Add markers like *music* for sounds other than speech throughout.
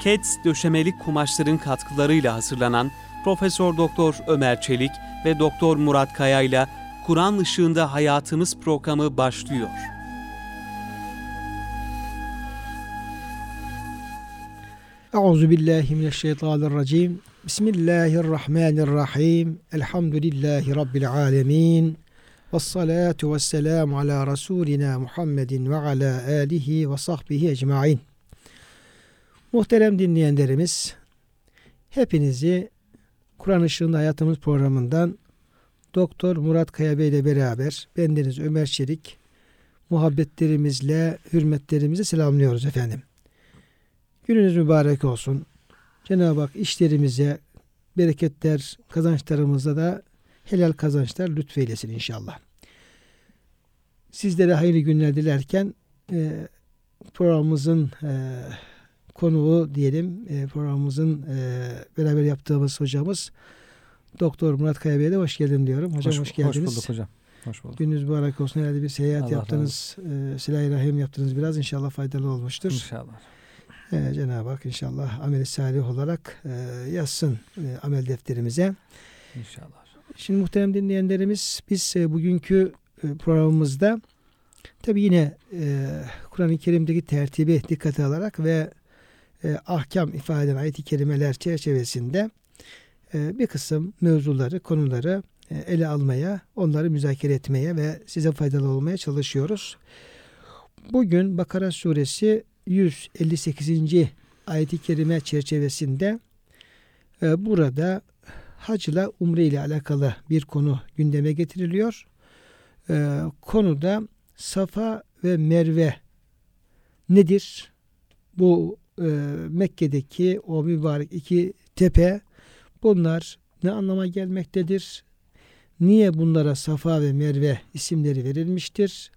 Kets döşemelik kumaşların katkılarıyla hazırlanan Profesör Doktor Ömer Çelik ve Doktor Murat Kaya ile Kur'an ışığında hayatımız programı başlıyor. Euzu billahi mineşşeytanirracim. Bismillahirrahmanirrahim. Elhamdülillahi rabbil alamin. Ves salatu ala rasulina Muhammedin ve ala alihi ve sahbihi ecmaîn. Muhterem dinleyenlerimiz, hepinizi Kur'an Işığında Hayatımız programından Doktor Murat Kaya Bey ile beraber bendeniz Ömer Çelik muhabbetlerimizle, hürmetlerimizi selamlıyoruz efendim. Gününüz mübarek olsun. Cenab-ı Hak işlerimize bereketler, kazançlarımıza da helal kazançlar lütfeylesin inşallah. Sizlere hayırlı günler dilerken e, programımızın e, konuğu diyelim, e, programımızın e, beraber yaptığımız hocamız Doktor Murat Kaya Bey'e de hoş geldin diyorum. Hocam hoş, hoş geldiniz. Hoş bulduk hocam. Hoş bulduk. Gününüz mübarek olsun. Herhalde bir seyahat Allah yaptınız. E, Silah-i Rahim yaptınız biraz. İnşallah faydalı olmuştur. İnşallah. Ee, Cenab-ı Hak inşallah ameli salih olarak e, yazsın e, amel defterimize. İnşallah. Şimdi muhterem dinleyenlerimiz biz e, bugünkü e, programımızda tabi yine e, Kur'an-ı Kerim'deki tertibi dikkate alarak ve e, ahkam ifade eden ayet-i kerimeler çerçevesinde e, bir kısım mevzuları, konuları e, ele almaya, onları müzakere etmeye ve size faydalı olmaya çalışıyoruz. Bugün Bakara suresi 158. ayet-i kerime çerçevesinde e, burada hacla umre ile alakalı bir konu gündeme getiriliyor. E, konuda Safa ve Merve nedir? Bu e, Mekke'deki o mübarek iki tepe bunlar ne anlama gelmektedir? Niye bunlara Safa ve Merve isimleri verilmiştir?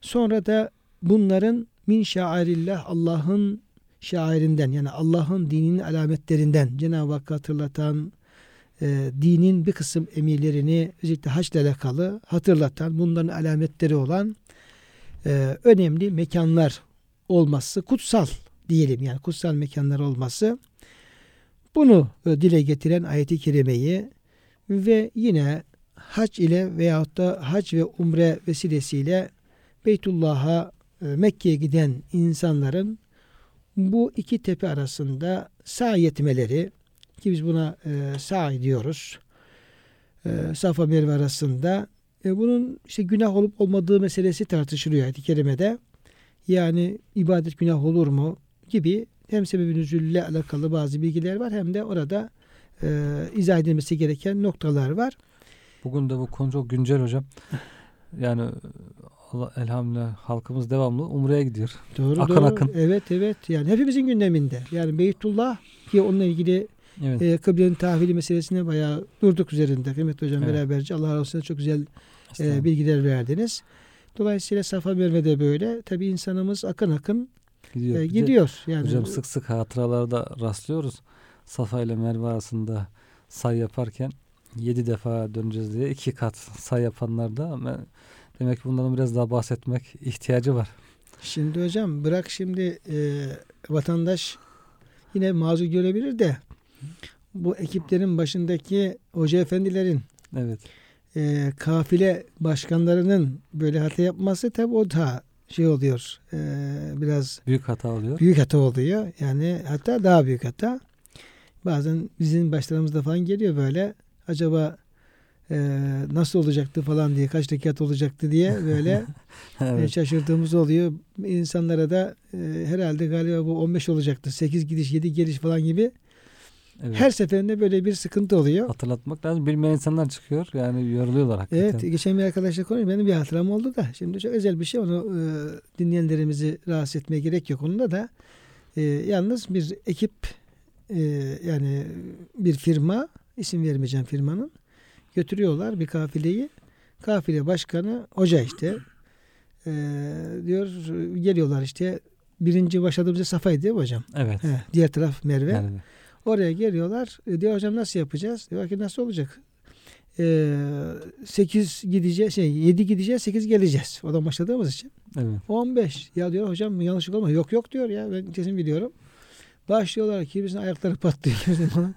Sonra da bunların min şairillah Allah'ın şairinden yani Allah'ın dininin alametlerinden Cenab-ı Hakk'ı hatırlatan e, dinin bir kısım emirlerini özellikle haçla alakalı hatırlatan bunların alametleri olan e, önemli mekanlar olması kutsal diyelim yani kutsal mekanlar olması bunu e, dile getiren ayeti kerimeyi ve yine hac ile veyahut da hac ve umre vesilesiyle Beytullah'a e, Mekke'ye giden insanların bu iki tepe arasında sağ etmeleri ki biz buna e, sağ diyoruz. E, Safa Merve arasında e, bunun işte günah olup olmadığı meselesi tartışılıyor ayet-i kerimede. Yani ibadet günah olur mu gibi hem sebebi nüzülle alakalı bazı bilgiler var hem de orada e, izah edilmesi gereken noktalar var. Bugün de bu konu çok güncel hocam. Yani Allah elhamdülillah halkımız devamlı Umre'ye gidiyor. Doğru akın doğru. akın. Evet evet. Yani hepimizin gündeminde. Yani Beytullah ki onunla ilgili Evet. e, kıblenin tahvili meselesine bayağı durduk üzerinde. Kıymetli hocam Evet. beraberce Allah razı olsun çok güzel e, bilgiler verdiniz. Dolayısıyla Safa Merve de böyle. Tabi insanımız akın akın gidiyor. e, Bir de gidiyor. Yani Hocam sık sık hatıralarda rastlıyoruz. Safa ile Merve arasında say yaparken 7 defa döneceğiz diye iki kat say yapanlar da demek ki bundan biraz daha bahsetmek ihtiyacı var. Şimdi hocam bırak şimdi e, vatandaş yine mazur görebilir de bu ekiplerin başındaki hoca efendilerin Evet. e, kafile başkanlarının böyle hata yapması tabi o da şey oluyor e, biraz Büyük hata oluyor. büyük hata oluyor. Yani hatta daha büyük hata. Bazen bizim başlarımızda falan geliyor böyle acaba e, nasıl olacaktı falan diye kaç rekat olacaktı diye böyle *laughs* e, evet. şaşırdığımız oluyor. İnsanlara da e, herhalde galiba bu 15 olacaktı. 8 gidiş 7 geliş falan gibi. Evet. Her seferinde böyle bir sıkıntı oluyor. hatırlatmak lazım. Bilmeyen insanlar çıkıyor. Yani yoruluyorlar hakikaten. Evet geçen bir arkadaşla konuştum. Benim bir hatıram oldu da. Şimdi çok özel bir şey. Onu e, dinleyenlerimizi rahatsız etmeye gerek yok. Onunla da e, yalnız bir ekip e, yani bir firma isim vermeyeceğim firmanın götürüyorlar bir kafileyi. Kafile başkanı hoca işte e, diyor geliyorlar işte birinci başladığımızda Safa'ydı değil mi hocam? Evet. He, diğer taraf Merve. Yani Oraya geliyorlar. E, diyor hocam nasıl yapacağız? Diyor ki nasıl olacak? E, 8 gideceğiz, şey 7 gideceğiz, 8 geleceğiz. Oradan başladığımız için. evet. 15. Ya diyor hocam yanlışlık olma. Yok yok diyor ya ben kesin biliyorum. Başlıyorlar kimisinin ayakları patlıyor. kimisinin *laughs* falan.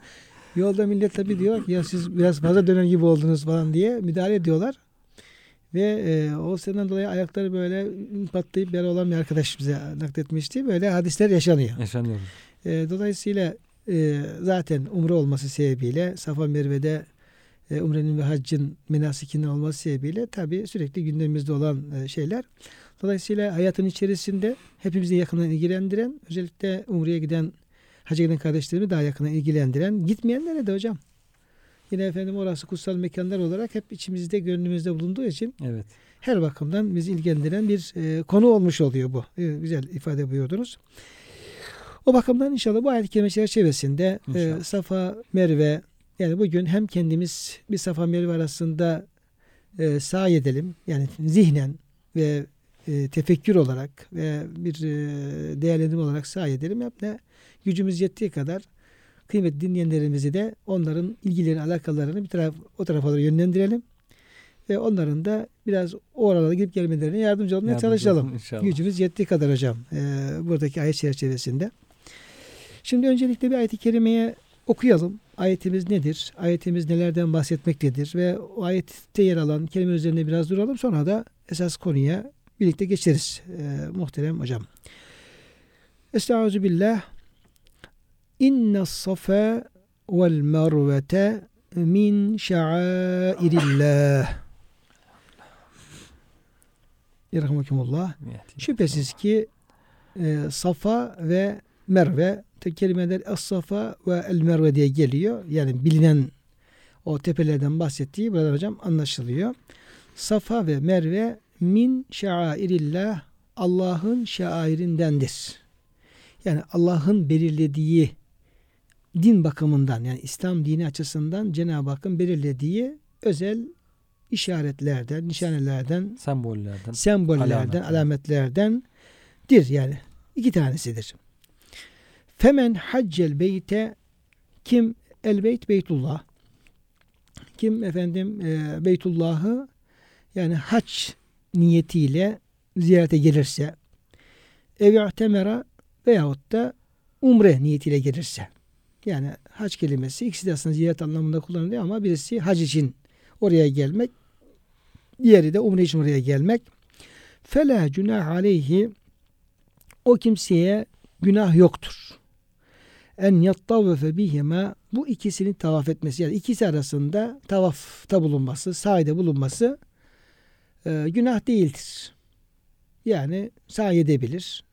Yolda millet tabi diyor ki ya siz biraz fazla döner gibi oldunuz falan diye müdahale ediyorlar. Ve e, o senden dolayı ayakları böyle patlayıp yara olan bir arkadaş bize nakletmişti. Böyle hadisler yaşanıyor. Yaşanıyoruz. E, dolayısıyla e, zaten umre olması sebebiyle Safa Merve'de e, umrenin ve haccın menasikinin olması sebebiyle tabi sürekli gündemimizde olan e, şeyler. Dolayısıyla hayatın içerisinde hepimizi yakından ilgilendiren özellikle umreye giden hacca giden kardeşlerimi daha yakından ilgilendiren gitmeyenlere de hocam. Yine efendim orası kutsal mekanlar olarak hep içimizde gönlümüzde bulunduğu için Evet. her bakımdan bizi ilgilendiren bir e, konu olmuş oluyor bu. E, güzel ifade buyurdunuz. O bakımdan inşallah bu ayet-i kerime çerçevesinde e. Safa, Merve yani bugün hem kendimiz bir Safa Merve arasında e, sahi edelim. Yani zihnen ve e, tefekkür olarak ve bir e, değerlendirme olarak sahi edelim. Hep de gücümüz yettiği kadar kıymetli dinleyenlerimizi de onların ilgilerini, alakalarını bir taraf, o tarafa doğru yönlendirelim. Ve onların da biraz o oralara gidip gelmelerine yardımcı olmaya Yardımcı çalışalım. olun inşallah. Gücümüz yettiği kadar hocam. e, buradaki ayet çerçevesinde. Şimdi öncelikle bir ayet-i kerimeye okuyalım. Ayetimiz nedir? Ayetimiz nelerden bahsetmektedir? Ve o ayette yer alan kelime üzerine biraz duralım. Sonra da esas konuya birlikte geçeriz. e, muhterem hocam. Estaizu billah. İnne safa vel mervete min şairillah. Yerhamukumullah. Şüphesiz ki e, Safa ve Merve kelimeler Es-Safa ve El Merve diye geliyor. Yani bilinen o tepelerden bahsettiği burada hocam anlaşılıyor. Safa ve Merve min şairillah Allah'ın şairindendir. Yani Allah'ın belirlediği din bakımından yani İslam dini açısından Cenab-ı Hakk'ın belirlediği özel işaretlerden, nişanelerden, Sembollerden. sembollerden, Alametler. alametlerdendir yani. iki tanesidir. Femen haccel beyte kim el beyt beytullah. Kim efendim e, Beytullah'ı yani hac niyetiyle ziyarete gelirse ev temera veyahut da umre niyetiyle gelirse. Yani hac kelimesi ikisi de aslında ziyaret anlamında kullanılıyor ama birisi hac için oraya gelmek diğeri de umre için oraya gelmek. Fela günah aleyhi o kimseye günah yoktur. En yattavfe bihima bu ikisini tavaf etmesi yani ikisi arasında tavafta bulunması, sahide bulunması e, günah değildir. Yani sahi edebilir,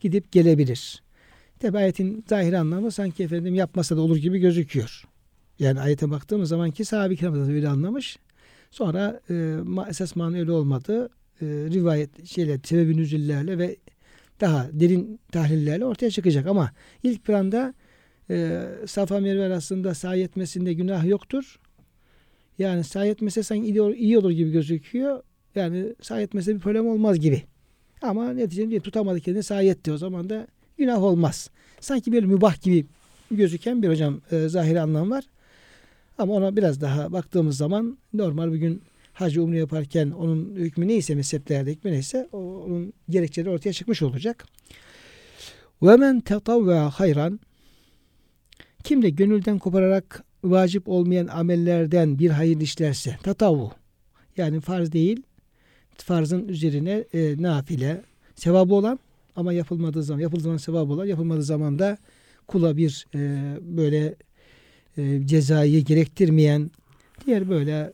gidip gelebilir. Tabi ayetin zahir anlamı sanki efendim yapmasa da olur gibi gözüküyor. Yani ayete baktığımız zaman ki sahabe kiramda öyle anlamış. Sonra e, esas manı öyle olmadı. E, rivayet şeyler, sebebi nüzüllerle ve daha derin tahlillerle ortaya çıkacak. Ama ilk planda e, Safa Merve arasında sahi etmesinde günah yoktur. Yani sahi etmese sanki iyi olur, iyi olur gibi gözüküyor. Yani sahi etmese bir problem olmaz gibi. Ama neticede diye tutamadı kendini sahi etti. O zaman da günah olmaz. Sanki böyle mübah gibi gözüken bir hocam e, zahiri anlam var. Ama ona biraz daha baktığımız zaman normal bugün hacı umre yaparken onun hükmü neyse mezheplerde hükmü neyse onun gerekçeleri ortaya çıkmış olacak. Ve men tetavva hayran kim de gönülden kopararak vacip olmayan amellerden bir hayır işlerse? Tatavu. Yani farz değil farzın üzerine e, nafile sevabı olan ama yapılmadığı zaman yapıldığı zaman sevabı olan yapılmadığı zaman da kula bir e, böyle e, cezayı gerektirmeyen diğer böyle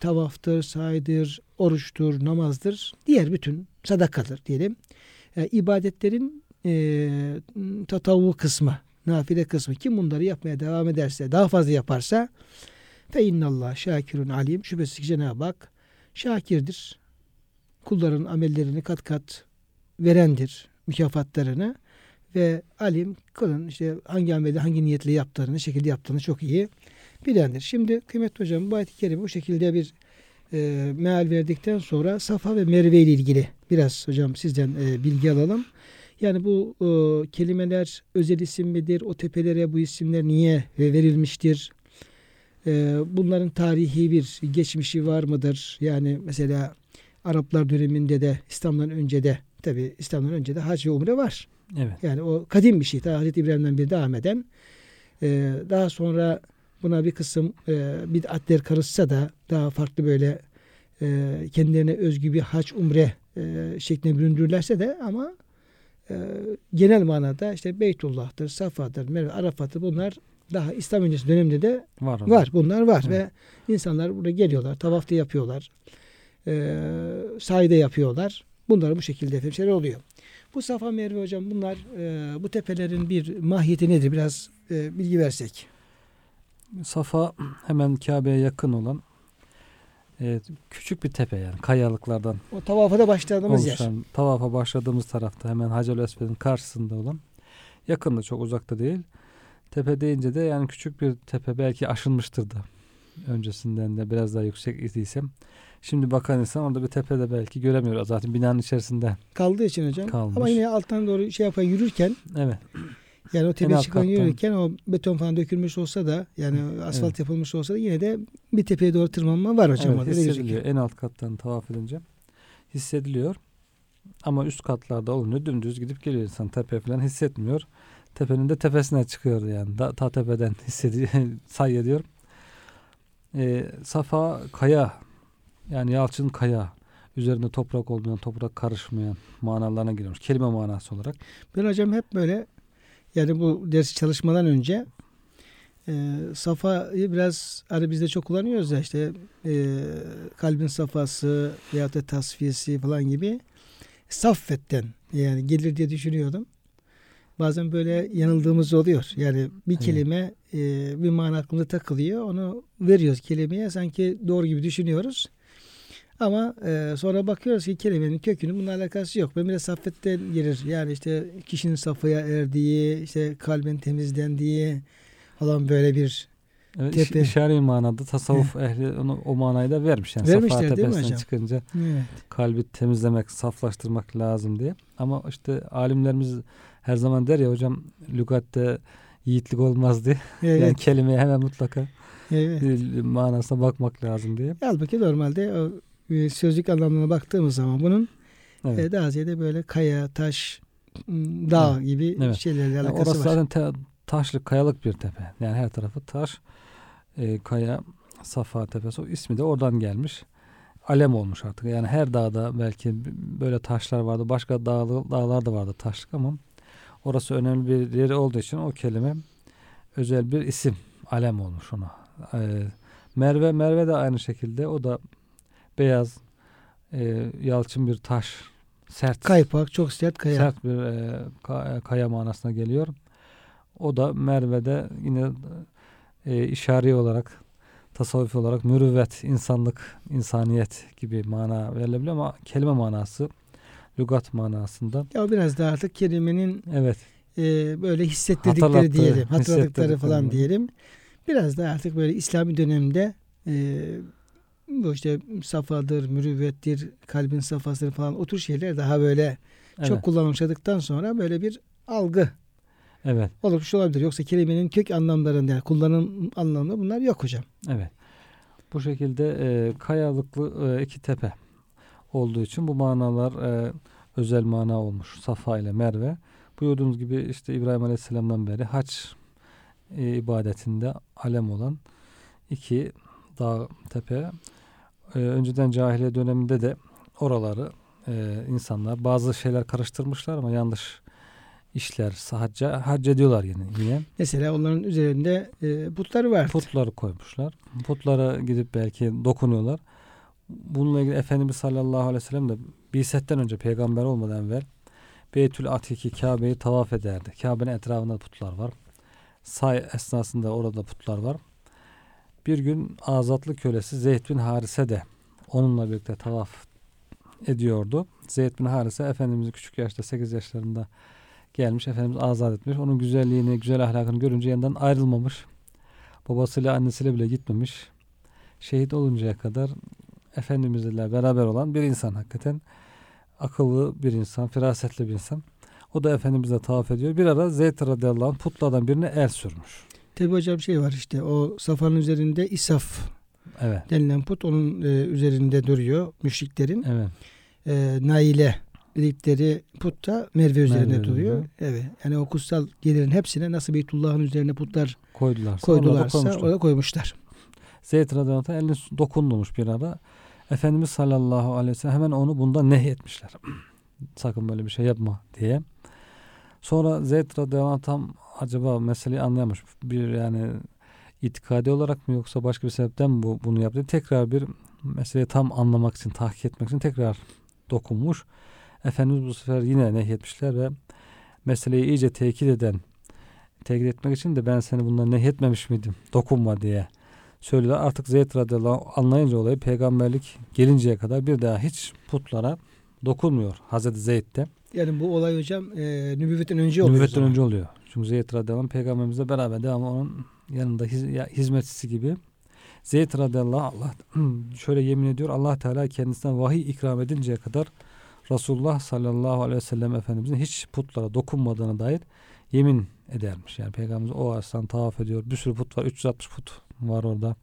tavaftır, saydır, oruçtur, namazdır, diğer bütün sadakadır diyelim. E, ibadetlerin e, tatavu kısmı, nafile kısmı kim bunları yapmaya devam ederse, daha fazla yaparsa fe innallah şakirun alim şüphesiz ki Cenab-ı Hak şakirdir. Kulların amellerini kat kat verendir mükafatlarını ve alim kulun işte hangi ameli hangi niyetle yaptığını, şekilde yaptığını çok iyi bilendir. Şimdi kıymetli hocam bu ayet-i kerime bu şekilde bir e, meal verdikten sonra Safa ve Merve ile ilgili biraz hocam sizden e, bilgi alalım. Yani bu e, kelimeler özel isim midir? O tepelere bu isimler niye verilmiştir? E, bunların tarihi bir geçmişi var mıdır? Yani mesela Araplar döneminde de İslam'dan önce de tabi İslam'dan önce de hac ve umre var. Evet. Yani o kadim bir şey. Ta Hazreti İbrahim'den bir devam eden. Ee, daha sonra buna bir kısım e, bid'atler karışsa da daha farklı böyle e, kendilerine özgü bir hac umre e, şeklinde büründürürlerse de ama e, genel manada işte Beytullah'tır, Safa'dır, Merve, Arafat'tır bunlar daha İslam öncesi dönemde de Var. var. Bunlar var Evet. ve insanlar burada geliyorlar, tavafta yapıyorlar, e, sahide yapıyorlar. Bunlar bu şekilde efendim şeyler oluyor. Bu Safa Merve hocam bunlar e, bu tepelerin bir mahiyeti nedir? Biraz e, bilgi versek. Safa hemen Kabe'ye yakın olan e, küçük bir tepe yani kayalıklardan O tavafa da başladığımız yer. oluşan tavafa başladığımız tarafta hemen Hacer Esved'in karşısında olan yakında çok uzakta değil. Tepe deyince de yani küçük bir tepe belki aşınmıştır da öncesinden de biraz daha yüksek idiysem. Şimdi bakan insan orada bir tepede belki göremiyor. Zaten binanın içerisinde. Kaldığı için hocam. Kalmış. Ama yine alttan doğru şey yapan yürürken Evet. Yani o tepe çıkan yürürken o beton falan dökülmüş olsa da yani asfalt yapılmış olsa da yine de bir tepeye doğru tırmanma var hocam. evet hissediliyor. En alt kattan tavaf edince hissediliyor. Ama üst katlarda olunca dümdüz gidip geliyor insan. Tepe falan hissetmiyor. Tepenin de tepesine çıkıyor yani. Da, ta tepeden *laughs* hissediyor, say ediyor. Ee, safa kaya yani yalçın kaya üzerinde toprak olmayan, toprak karışmayan manalarına giriyormuş. Kelime manası olarak. Ben hocam hep böyle yani bu ders çalışmadan önce e, safayı biraz hani biz de çok kullanıyoruz ya işte e, kalbin safası veyahut da tasfiyesi falan gibi saffetten yani gelir diye düşünüyordum. Bazen böyle yanıldığımız oluyor. Yani bir kelime e, bir mana aklımda takılıyor. Onu veriyoruz kelimeye sanki doğru gibi düşünüyoruz. Ama e, sonra bakıyoruz ki kelimenin kökünün bununla alakası yok. Ben biraz saffetten gelir. Yani işte kişinin safhaya erdiği, işte kalbin temizlendiği falan böyle bir Evet, Tepe. işari manada tasavvuf ehli onu, o manayı da vermiş. Yani Vermişler Safa tepesinden hocam? çıkınca evet. kalbi temizlemek, saflaştırmak lazım diye. Ama işte alimlerimiz her zaman der ya hocam lügatte yiğitlik olmaz diye. *laughs* Evet. Yani kelimeye hemen mutlaka evet. e, manasına bakmak lazım diye. Halbuki normalde o e, sözlük anlamına baktığımız zaman bunun Evet. e, daha ziyade böyle kaya, taş, dağ gibi Evet. şeylerle Yani alakası orası var. zaten te- taşlık, kayalık bir tepe. Yani her tarafı taş, e, kaya, Safa Tepesi. O ismi de oradan gelmiş. Alem olmuş artık. Yani her dağda belki böyle taşlar vardı. Başka dağlı, dağlar da vardı taşlık ama orası önemli bir yeri olduğu için o kelime özel bir isim. Alem olmuş ona. E, Merve, Merve de aynı şekilde. O da beyaz, e, yalçın bir taş. Sert. Kaypak, çok sert kaya. Sert bir e, ka- kaya manasına geliyor. O da Merve'de yine e, işari olarak tasavvufi olarak mürüvvet, insanlık, insaniyet gibi mana verilebiliyor ama kelime manası lügat manasında Ya biraz da artık kelimenin evet e, böyle hissettirdikleri Hatırlattığı, diyelim. Hatırladıkları falan diyelim. Biraz da artık böyle İslami dönemde e, bu işte safadır, mürüvvettir, kalbin safasıdır falan o tür şeyler daha böyle evet, çok kullanılmışladıktan sonra böyle bir algı evet oluşmuş olabilir. Yoksa kelimenin kök anlamlarında yani kullanım anlamında bunlar yok hocam. evet bu şekilde e, kayalıklı e, iki tepe olduğu için bu manalar e, özel mana olmuş Safa ile Merve buyurduğumuz gibi işte İbrahim Aleyhisselam'dan beri haç e, ibadetinde alem olan iki dağ tepe. E, önceden cahiliye döneminde de oraları e, insanlar bazı şeyler karıştırmışlar ama yanlış işler sahacca hac ediyorlar yine. yine. Mesela onların üzerinde e, putları var. Putları koymuşlar. Putlara gidip belki dokunuyorlar. Bununla ilgili Efendimiz sallallahu aleyhi ve sellem de Biset'ten önce peygamber olmadan evvel Beytül Atik'i Kabe'yi tavaf ederdi. Kabe'nin etrafında putlar var. Say esnasında orada putlar var. Bir gün azatlı kölesi Zeyd bin Harise de onunla birlikte tavaf ediyordu. Zeyd bin Harise Efendimiz'i küçük yaşta 8 yaşlarında gelmiş. Efendimiz azat etmiş. Onun güzelliğini, güzel ahlakını görünce yanından ayrılmamış. Babasıyla annesiyle bile gitmemiş. Şehit oluncaya kadar Efendimizle beraber olan bir insan hakikaten. Akıllı bir insan, firasetli bir insan. O da Efendimizle tavaf ediyor. Bir ara Zeyd radıyallahu anh putlardan birine el sürmüş. Tabi hocam şey var işte o safanın üzerinde isaf Evet. denilen put onun e, üzerinde duruyor müşriklerin. Evet. E, naile dedikleri put da Merve üzerinde Merve duruyor. üzerinde. Evet. Yani o kutsal yerlerin hepsine nasıl Beytullah'ın üzerine putlar Koydularsa, orada koydularsa koymuşlar. orada koymuşlar. Zeyd radıyallahu anh elini dokundurmuş bir ara. Efendimiz sallallahu aleyhi ve sellem hemen onu bundan nehyetmişler. *clears throat* Sakın böyle bir şey yapma diye. Sonra Zeyd radıyallahu anh tam acaba meseleyi anlayamış. Bir yani itikadi olarak mı yoksa başka bir sebepten mi bu, bunu yaptı? Tekrar bir meseleyi tam anlamak için, tahkik etmek için tekrar dokunmuş. Efendimiz bu sefer yine nehyetmişler ve meseleyi iyice tekit eden, tekit etmek için de ben seni bundan nehyetmemiş miydim? Dokunma diye söylüyorlar. Artık Zeyd radıyallahu anlayınca olayı peygamberlik gelinceye kadar bir daha hiç putlara dokunmuyor Hazreti Zeyd'de. Yani bu olay hocam e, nübüvvetten önce oluyor. Nübüvvetten önce oluyor. Çünkü Zeyd radıyallahu anh peygamberimizle beraber devamlı onun yanında hiz, ya, hizmetçisi gibi. Zeyd radıyallahu anh Allah *clears throat* şöyle yemin ediyor Allah Teala kendisine vahiy ikram edinceye kadar Resulullah sallallahu aleyhi ve sellem Efendimizin hiç putlara dokunmadığına dair yemin edermiş. Yani Peygamberimiz o ağaçtan tavaf ediyor. Bir sürü put var. 360 put var orada.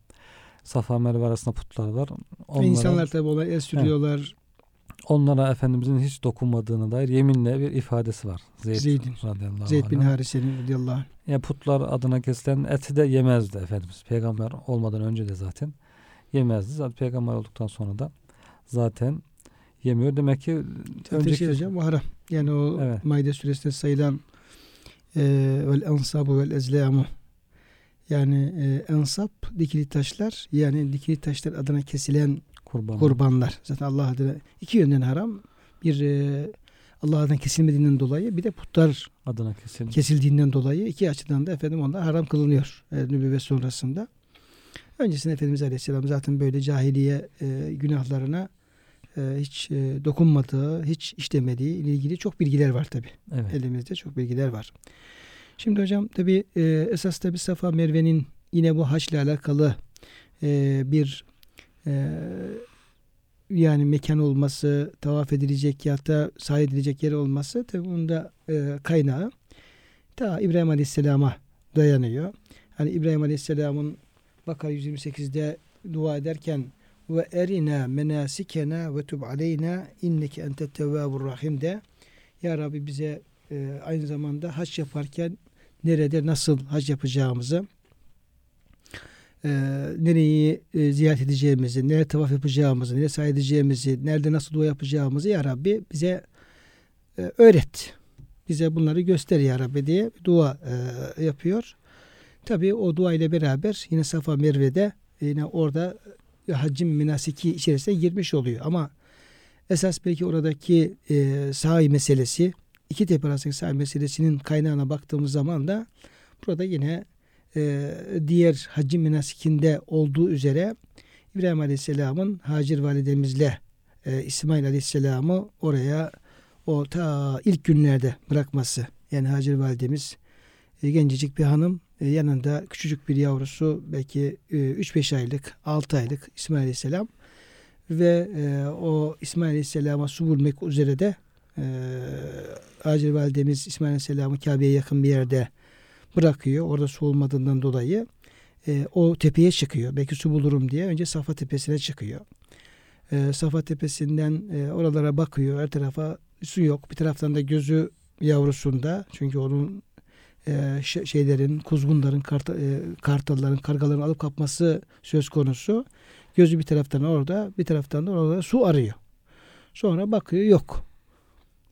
Safa Merve arasında putlar var. Ve Onlara, İnsanlar tabi ona el sürüyorlar. Onlara Efendimizin hiç dokunmadığına dair yeminle bir ifadesi var. Zeyd Zeyd'in. radıyallahu Zeyd bin. Harise'nin radıyallahu anh. Yani putlar adına kesilen eti de yemezdi Efendimiz. Peygamber olmadan önce de zaten yemezdi. Zaten peygamber olduktan sonra da zaten yemiyor. Demek ki Önceki önceki hocam bu haram. Yani o Evet. Maide suresinde sayılan e, vel ensabu vel ezlamu yani e, ensap dikili taşlar yani dikili taşlar adına kesilen kurban. kurbanlar. Zaten Allah adına iki yönden haram. Bir e, Allah adına kesilmediğinden dolayı bir de putlar adına kesin. kesildiğinden dolayı iki açıdan da efendim onlar haram kılınıyor e, nübüvvet sonrasında. Öncesinde Efendimiz Aleyhisselam zaten böyle cahiliye e, günahlarına e, hiç e, dokunmadığı, hiç işlemediği ile ilgili çok bilgiler var tabi. Evet. Elimizde çok bilgiler var. Şimdi hocam tabi e, esas tabi Safa Merve'nin yine bu haçla alakalı e, bir e, yani mekan olması, tavaf edilecek ya da sahi edilecek yer olması tabi bunda e, kaynağı ta İbrahim Aleyhisselam'a dayanıyor. Hani İbrahim Aleyhisselam'ın Bakara 128'de dua ederken ve erina menasikena ve tub aleyna inneke entet tevvabur rahim de ya Rabbi bize e, aynı zamanda hac yaparken nerede nasıl hac yapacağımızı e, nereyi e, ziyaret edeceğimizi, nereye tavaf yapacağımızı, nereye sahi edeceğimizi, nerede nasıl dua yapacağımızı ya Rabbi bize e, öğret. Bize bunları göster ya Rabbi diye dua e, yapıyor. Tabi o dua ile beraber yine Safa Merve'de yine orada haccın münasiki içerisine girmiş oluyor. Ama esas belki oradaki e, sahi meselesi iki tepe arasındaki sahi meselesinin kaynağına baktığımız zaman da burada yine e, diğer haccın münasikinde olduğu üzere İbrahim Aleyhisselam'ın Hacir validemizle e, İsmail Aleyhisselam'ı oraya o ta ilk günlerde bırakması. Yani Hacir validemiz e, gencecik bir hanım e, yanında küçücük bir yavrusu belki e, 3-5 aylık 6 aylık İsmail Aleyhisselam ve o İsmail Aleyhisselam'a su vurmak üzere de Hacir validemiz İsmail Aleyhisselam'ı Kabe'ye yakın bir yerde bırakıyor. Orada su olmadığından dolayı e, o tepeye çıkıyor. Belki su bulurum diye önce Safa Tepesi'ne çıkıyor. E, Safa Tepesi'nden e, oralara bakıyor. Her tarafa su yok. Bir taraftan da gözü yavrusunda. Çünkü onun e, şeylerin, kuzgunların, karta, e, kartalların, kargaların alıp kapması söz konusu. Gözü bir taraftan orada, bir taraftan da orada su arıyor. Sonra bakıyor yok.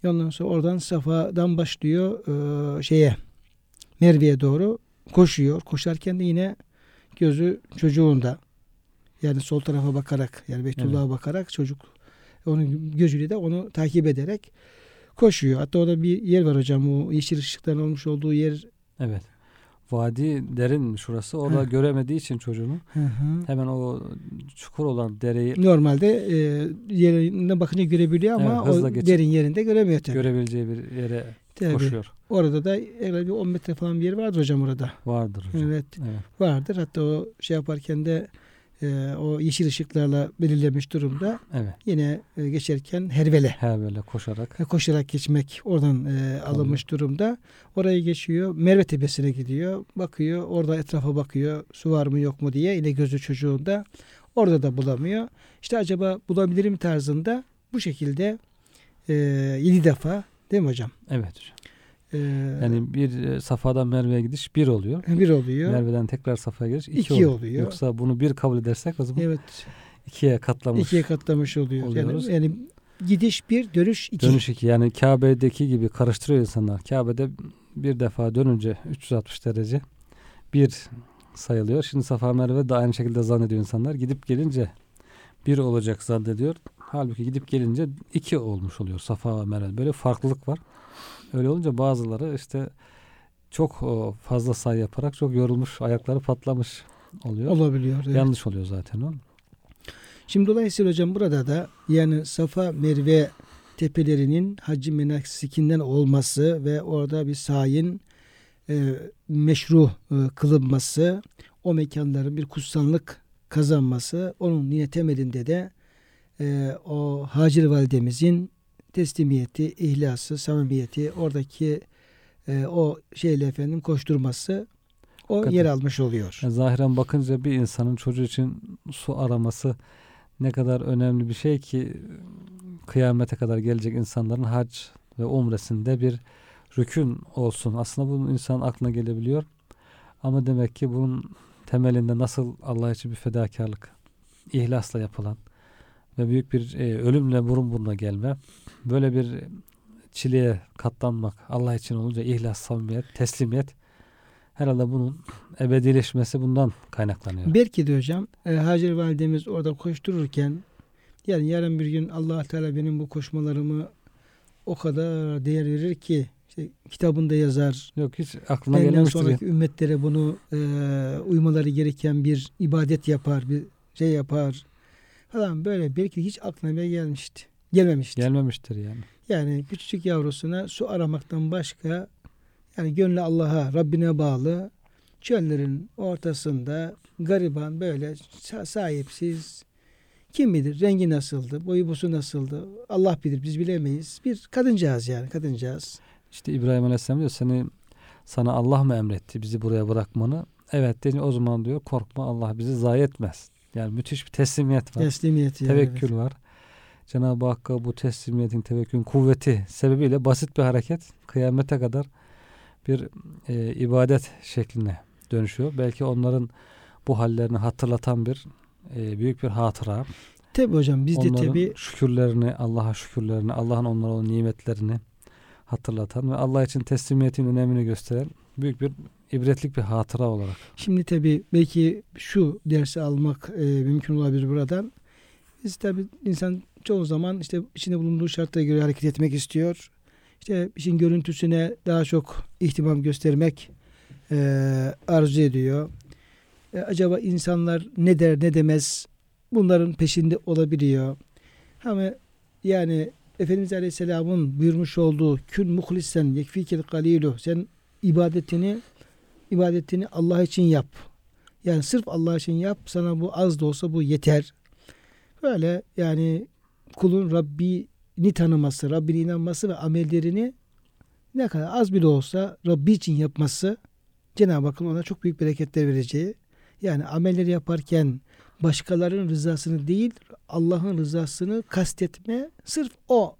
Ondan sonra oradan Safa'dan başlıyor e, şeye Merve'ye doğru koşuyor. Koşarken de yine gözü çocuğunda. Yani sol tarafa bakarak yani Beytullah'a evet. bakarak çocuk onun gözüyle de onu takip ederek koşuyor. Hatta orada bir yer var hocam o yeşil ışıkların olmuş olduğu yer. Evet. Vadi derin şurası. Orada göremediği için çocuğunu Hı hı. hemen o çukur olan dereyi Normalde e, yerine bakınca görebiliyor ama Evet, o geçip derin yerinde göremiyor tabii. görebileceği bir yere Tabii. koşuyor. Orada da herhalde bir 10 metre falan bir yer vardır hocam orada. Vardır hocam. Evet Evet. vardır. Hatta o şey yaparken de e, o yeşil ışıklarla belirlemiş durumda. Evet. Yine e, geçerken hervele Her böyle koşarak. ve koşarak geçmek oradan e, alınmış durumda. Orayı geçiyor. Merve Tepesi'ne gidiyor. Bakıyor. Orada etrafa bakıyor. Su var mı yok mu diye. Yine gözü çocuğunda. Orada da bulamıyor. İşte acaba bulabilirim tarzında bu şekilde e, yedi defa değil mi hocam? Evet hocam. E, Yani bir e, Safa'dan Merve'ye gidiş bir oluyor. bir oluyor. Merve'den tekrar Safa'ya giriş iki, İki oluyor. oluyor. Yoksa bunu bir kabul edersek o zaman Evet. ikiye katlamış. ikiye katlamış oluyor. oluyoruz. Yani, yani gidiş bir, dönüş iki. Dönüş iki. Yani Kabe'deki gibi karıştırıyor insanlar. Kabe'de bir defa dönünce 360 derece bir sayılıyor. Şimdi Safa Merve de aynı şekilde zannediyor insanlar. Gidip gelince bir olacak zannediyor. Halbuki gidip gelince iki olmuş oluyor Safa ve Merve. Böyle farklılık var. Öyle olunca bazıları işte çok fazla say yaparak çok yorulmuş, ayakları patlamış oluyor. olabiliyor. evet. Yanlış oluyor zaten o. Şimdi dolayısıyla hocam burada da yani Safa Merve tepelerinin hacı menasikinden olması ve orada bir sayin e, meşru e, kılınması, o mekanların bir kutsallık kazanması, onun yine temelinde de e, o Hacer validemizin teslimiyeti, ihlası, samimiyeti, oradaki e, o şeyle efendim koşturması o Hakikaten. yer almış oluyor. Yani zahiren bakınca bir insanın çocuğu için su araması ne kadar önemli bir şey ki kıyamete kadar gelecek insanların hac ve umresinde bir rükün olsun. Aslında bunun insan aklına gelebiliyor. Ama demek ki bunun temelinde nasıl Allah için bir fedakarlık, ihlasla yapılan ve büyük bir e, ölümle burun buruna gelme, böyle bir çileye katlanmak Allah için olunca ihlas, samimiyet, teslimiyet herhalde bunun ebedileşmesi bundan kaynaklanıyor. Belki de hocam e, Hacer validemiz orada koştururken yani yarın bir gün allah Teala benim bu koşmalarımı o kadar değer verir ki işte kitabında yazar. Yok hiç aklına Benden gelmemiştir. sonraki ümmetlere bunu e, uymaları gereken bir ibadet yapar, bir şey yapar falan böyle belki hiç aklına bile gelmişti. Gelmemişti. Gelmemiştir yani. Yani küçücük yavrusuna su aramaktan başka yani gönlü Allah'a, Rabbine bağlı çöllerin ortasında gariban böyle sa- sahipsiz kim bilir rengi nasıldı, boyu busu nasıldı Allah bilir biz bilemeyiz. Bir kadıncağız yani kadıncağız. İşte İbrahim Aleyhisselam diyor seni sana Allah mı emretti bizi buraya bırakmanı? Evet deyince o zaman diyor korkma Allah bizi zayi etmez. Yani müthiş bir teslimiyet var. Teslimiyeti. yani, tevekkül evet. var. Cenab-ı Hakk'a bu teslimiyetin, tevekkülün kuvveti sebebiyle basit bir hareket kıyamete kadar bir e, ibadet şekline dönüşüyor. Belki onların bu hallerini hatırlatan bir e, büyük bir hatıra. Tabi hocam biz de onların tabi şükürlerini, Allah'a şükürlerini, Allah'ın onlara o nimetlerini hatırlatan ve Allah için teslimiyetin önemini gösteren büyük bir ibretlik bir hatıra olarak. Şimdi tabi belki şu dersi almak e, mümkün olabilir buradan. Biz tabi insan çoğu zaman işte içinde bulunduğu şartlara göre hareket etmek istiyor. İşte işin görüntüsüne daha çok ihtimam göstermek e, arzu ediyor. E, acaba insanlar ne der ne demez bunların peşinde olabiliyor. Ama yani Efendimiz Aleyhisselam'ın buyurmuş olduğu kün muhlisen yekfikel galilu sen ibadetini ibadetini Allah için yap. Yani sırf Allah için yap. Sana bu az da olsa bu yeter. Böyle yani kulun Rabbini tanıması, Rabbine inanması ve amellerini ne kadar az bile olsa Rabbi için yapması Cenab-ı Hakk'ın ona çok büyük bereketler vereceği. Yani amelleri yaparken başkalarının rızasını değil Allah'ın rızasını kastetme sırf o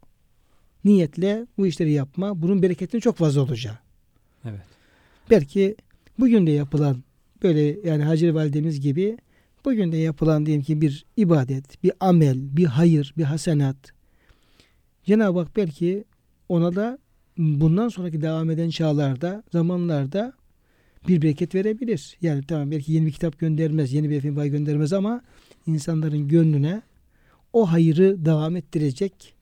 niyetle bu işleri yapma bunun bereketinin çok fazla olacağı. Evet. Belki bugün de yapılan böyle yani Hacer Validemiz gibi bugün de yapılan diyelim ki bir ibadet, bir amel, bir hayır, bir hasenat. Cenab-ı Hak belki ona da bundan sonraki devam eden çağlarda, zamanlarda bir bereket verebilir. Yani tamam belki yeni bir kitap göndermez, yeni bir efendim göndermez ama insanların gönlüne o hayırı devam ettirecek.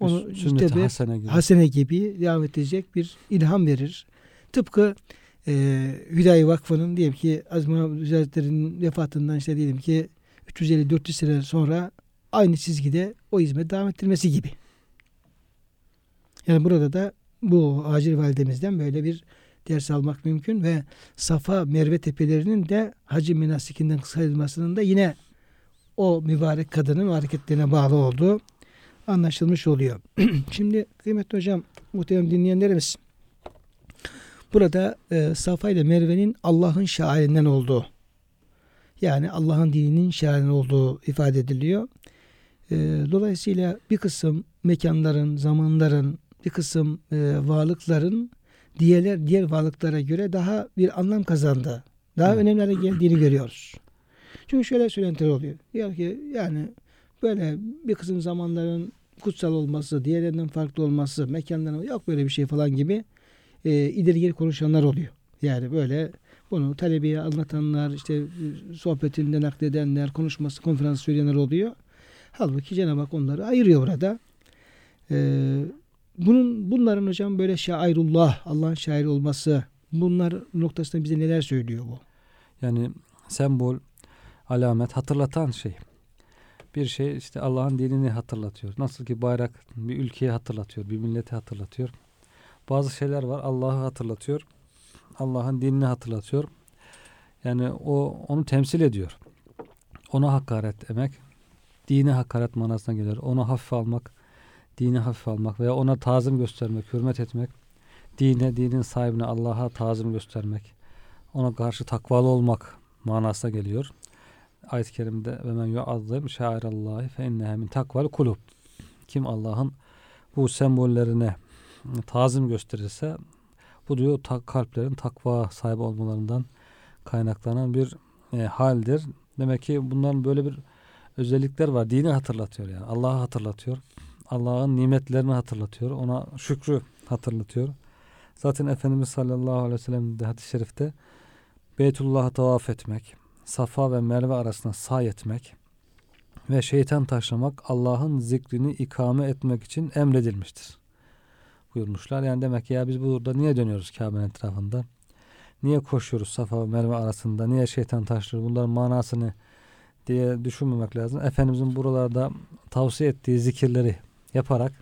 Onu işte hasene gibi. hasene gibi devam edecek bir ilham verir. Tıpkı e, Hüdayi Vakfı'nın diyelim ki Muhammed Hazretleri'nin vefatından işte diyelim ki 350-400 sene sonra aynı çizgide o hizmet devam ettirmesi gibi. Yani burada da bu Hacer Validemizden böyle bir ders almak mümkün ve Safa Merve tepelerinin de hacı menasikinden sayılmasının da yine o mübarek kadının hareketlerine bağlı olduğu anlaşılmış oluyor. *clears throat* Şimdi kıymetli hocam, muhterem dinleyenlerimiz burada e, Safa ile Merve'nin Allah'ın şairinden olduğu yani Allah'ın dininin şairinin olduğu ifade ediliyor. E, dolayısıyla bir kısım mekanların, zamanların, bir kısım e, varlıkların diğerler diğer varlıklara göre daha bir anlam kazandı. Daha Evet. önemli hale geldiğini görüyoruz. Çünkü şöyle söylentiler oluyor. Diyor ki yani böyle bir kısım zamanların kutsal olması, diğerlerinden farklı olması, mekanların yok böyle bir şey falan gibi e, ileri geri konuşanlar oluyor. Yani böyle bunu talebeye anlatanlar, işte e, sohbetinde nakledenler, konuşması, konferans söyleyenler oluyor. Halbuki Cenab-ı Hak onları ayırıyor burada. Ee, bunun bunların hocam böyle şairullah, Allah'ın şairi olması bunlar noktasında bize neler söylüyor bu? Yani sembol, alamet, hatırlatan şey. Bir şey işte Allah'ın dinini hatırlatıyor. Nasıl ki bayrak bir ülkeyi hatırlatıyor, bir milleti hatırlatıyor. Bazı şeyler var Allah'ı hatırlatıyor. Allah'ın dinini hatırlatıyor. Yani o onu temsil ediyor. Ona hakaret etmek, dine hakaret manasına gelir. Onu hafife almak, dini hafife almak veya ona tazim göstermek, hürmet etmek, dine, dinin sahibine Allah'a tazim göstermek, ona karşı takvalı olmak manasına geliyor. Ayet-i kerimde ve men yuazzim şairallahi fe inneha min takval kulub. Kim Allah'ın bu sembollerine tazim gösterirse bu diyor ta- kalplerin takva sahibi olmalarından kaynaklanan bir e, haldir. Demek ki bunların böyle bir özellikler var. Dini hatırlatıyor yani. Allah'ı hatırlatıyor. Allah'ın nimetlerini hatırlatıyor. Ona şükrü hatırlatıyor. Zaten Efendimiz sallallahu aleyhi ve sellem de hadis-i şerifte Beytullah'a tavaf etmek, Safa ve Merve arasında say etmek ve şeytan taşlamak Allah'ın zikrini ikame etmek için emredilmiştir. Buyurmuşlar. Yani demek ki ya biz burada niye dönüyoruz Kabe'nin etrafında? Niye koşuyoruz Safa ve Merve arasında? Niye şeytan taşlıyor? Bunların manasını diye düşünmemek lazım. Efendimizin buralarda tavsiye ettiği zikirleri yaparak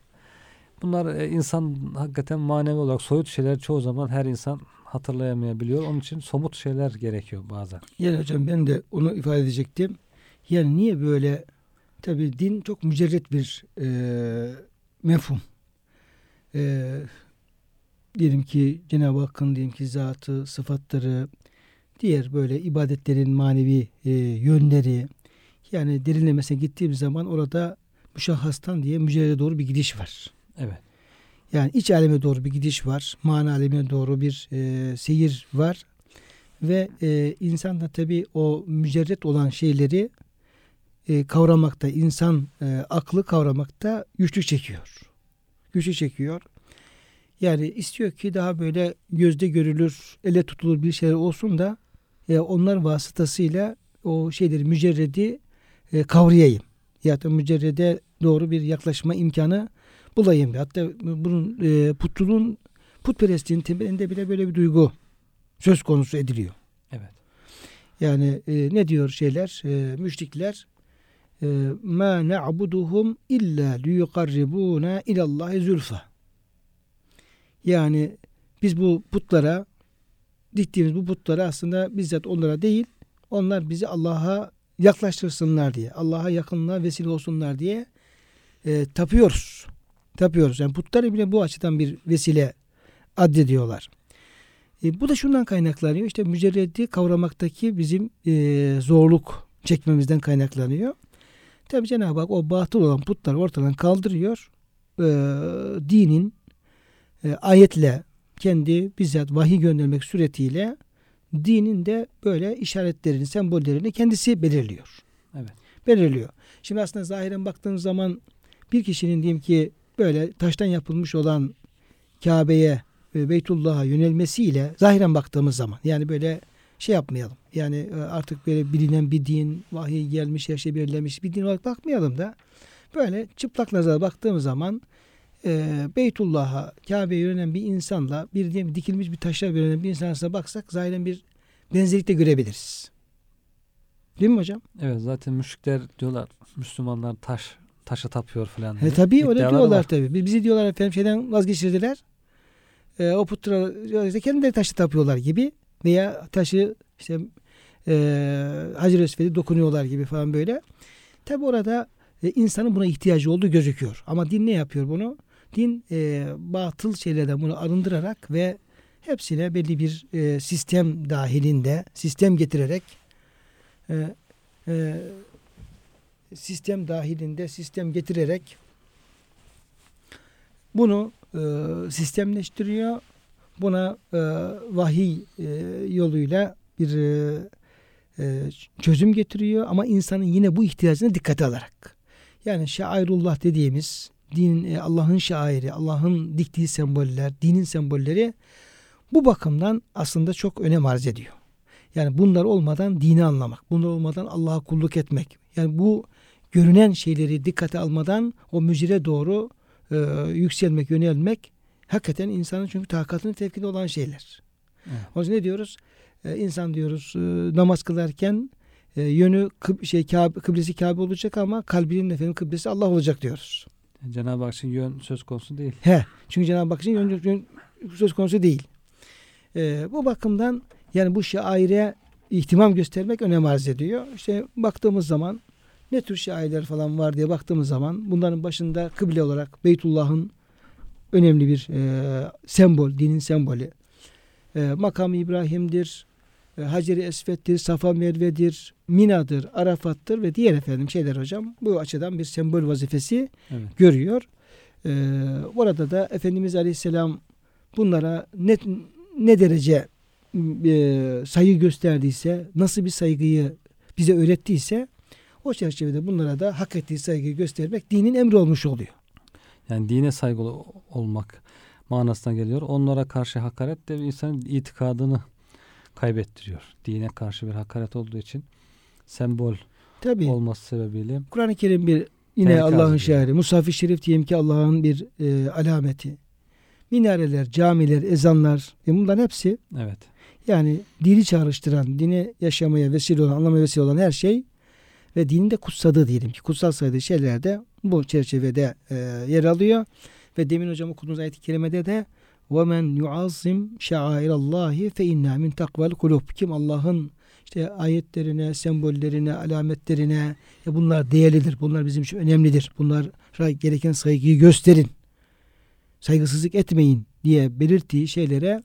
bunlar e, insan hakikaten manevi olarak soyut şeyler çoğu zaman her insan hatırlayamayabiliyor. Onun için somut şeyler gerekiyor bazen. Yani hocam ben de onu ifade edecektim. Yani niye böyle tabi din çok mücerret bir e, mefhum. E, diyelim ki Cenab-ı Hakk'ın diyelim ki zatı, sıfatları, diğer böyle ibadetlerin manevi e, yönleri yani derinlemesine gittiğim zaman orada müşahhastan diye mücerrede doğru bir gidiş var. Evet. Yani iç aleme doğru bir gidiş var. Mana alemine doğru bir e, seyir var. Ve e, insan da tabi o mücerret olan şeyleri e, kavramakta, insan e, aklı kavramakta güçlük çekiyor. Güçlük çekiyor. Yani istiyor ki daha böyle gözde görülür, ele tutulur bir şeyler olsun da e, onlar vasıtasıyla o şeyleri mücerredi e, kavrayayım. Ya da mücerrede doğru bir yaklaşma imkanı bulayım. Hatta bunun e, putçuluğun putperestliğin temelinde bile böyle bir duygu söz konusu ediliyor. Evet. Yani e, ne diyor şeyler e, müşrikler e, ma na'buduhum illa liyukarribuna ilallahi zülfa. Yani biz bu putlara diktiğimiz bu putlara aslında bizzat onlara değil onlar bizi Allah'a yaklaştırsınlar diye Allah'a yakınlığa vesile olsunlar diye e, tapıyoruz. Tapıyoruz. Yani putları bile bu açıdan bir vesile addediyorlar. E, bu da şundan kaynaklanıyor. İşte mücerredi kavramaktaki bizim e, zorluk çekmemizden kaynaklanıyor. Tabi Cenab-ı Hak o batıl olan putları ortadan kaldırıyor. E, dinin e, ayetle kendi bizzat vahiy göndermek suretiyle dinin de böyle işaretlerini, sembollerini kendisi belirliyor. Evet. Belirliyor. Şimdi aslında zahiren baktığınız zaman bir kişinin diyelim ki böyle taştan yapılmış olan Kabe'ye ve Beytullah'a yönelmesiyle zahiren baktığımız zaman yani böyle şey yapmayalım. Yani e, artık böyle bilinen bir din, vahiy gelmiş, her şey belirlenmiş bir din olarak bakmayalım da böyle çıplak nazara baktığımız zaman e, Beytullah'a, Kabe'ye yönelen bir insanla bir diyelim dikilmiş bir taşa yönelen bir insan arasında baksak zahiren bir benzerlik de görebiliriz. Değil mi hocam? Evet zaten müşrikler diyorlar Müslümanlar taş taşa tapıyor falan. Diye. tabii öyle diyorlar var. tabii. Biz- Bizi diyorlar efendim şeyden vazgeçirdiler. E, o işte kendileri taşı tapıyorlar gibi veya taşı işte e, Hacer Esved'e dokunuyorlar gibi falan böyle. Tabi orada e, insanın buna ihtiyacı olduğu gözüküyor. Ama din ne yapıyor bunu? Din e, batıl şeylerden bunu arındırarak ve hepsine belli bir e, sistem dahilinde sistem getirerek e, e, sistem dahilinde sistem getirerek bunu e, sistemleştiriyor. Buna e, vahiy e, yoluyla bir e, e, çözüm getiriyor ama insanın yine bu ihtiyacına dikkate alarak. Yani şairullah dediğimiz din e, Allah'ın şairi, Allah'ın diktiği semboller, dinin sembolleri bu bakımdan aslında çok önem arz ediyor. Yani bunlar olmadan dini anlamak, bunlar olmadan Allah'a kulluk etmek. Yani bu görünen şeyleri dikkate almadan o mücire doğru e, yükselmek, yönelmek hakikaten insanın çünkü takatının tevkinde olan şeyler. Evet. O yüzden ne diyoruz? Ee, insan diyoruz e, namaz kılarken e, yönü kıb, şey Kabe, kıblesi Kabe olacak ama kalbinin efendim kıblesi Allah olacak diyoruz. Cenab-ı Hak için yön söz konusu değil. He. Çünkü Cenab-ı Hak için yön, yön söz konusu değil. Ee, bu bakımdan yani bu şaire ihtimam göstermek önem arz ediyor. İşte baktığımız zaman ne tür şairler falan var diye baktığımız zaman bunların başında kıble olarak Beytullah'ın önemli bir e, sembol, dinin sembolü. E, makam İbrahim'dir, e, Hacer-i Esved'dir, Safa Merve'dir, Mina'dır, Arafat'tır ve diğer efendim şeyler hocam bu açıdan bir sembol vazifesi Evet. görüyor. E, orada da Efendimiz Aleyhisselam bunlara ne, ne derece e, saygı gösterdiyse, nasıl bir saygıyı bize öğrettiyse o çerçevede bunlara da hak ettiği saygıyı göstermek dinin emri olmuş oluyor. Yani dine saygılı olmak manasına geliyor. Onlara karşı hakaret de bir insanın itikadını kaybettiriyor. Dine karşı bir hakaret olduğu için sembol Tabii olması sebebiyle Kur'an-ı Kerim bir yine Allah'ın şairi. Musaf-ı Şerif diyelim ki Allah'ın bir e, alameti. Minareler, camiler, ezanlar e bunların hepsi evet yani dini çağrıştıran, dini yaşamaya vesile olan, anlamaya vesile olan her şey ve dinin de kutsadığı diyelim ki kutsal sayıdığı şeyler de bu çerçevede e, yer alıyor. Ve demin hocam okuduğunuz ayet-i kerimede de وَمَنْ يُعَظِّمْ شَعَائِرَ اللّٰهِ فَاِنَّا مِنْ تَقْوَ الْقُلُوبِ Kim Allah'ın işte ayetlerine, sembollerine, alametlerine ya bunlar değerlidir. Bunlar bizim için önemlidir. Bunlara gereken saygıyı gösterin. Saygısızlık etmeyin diye belirttiği şeylere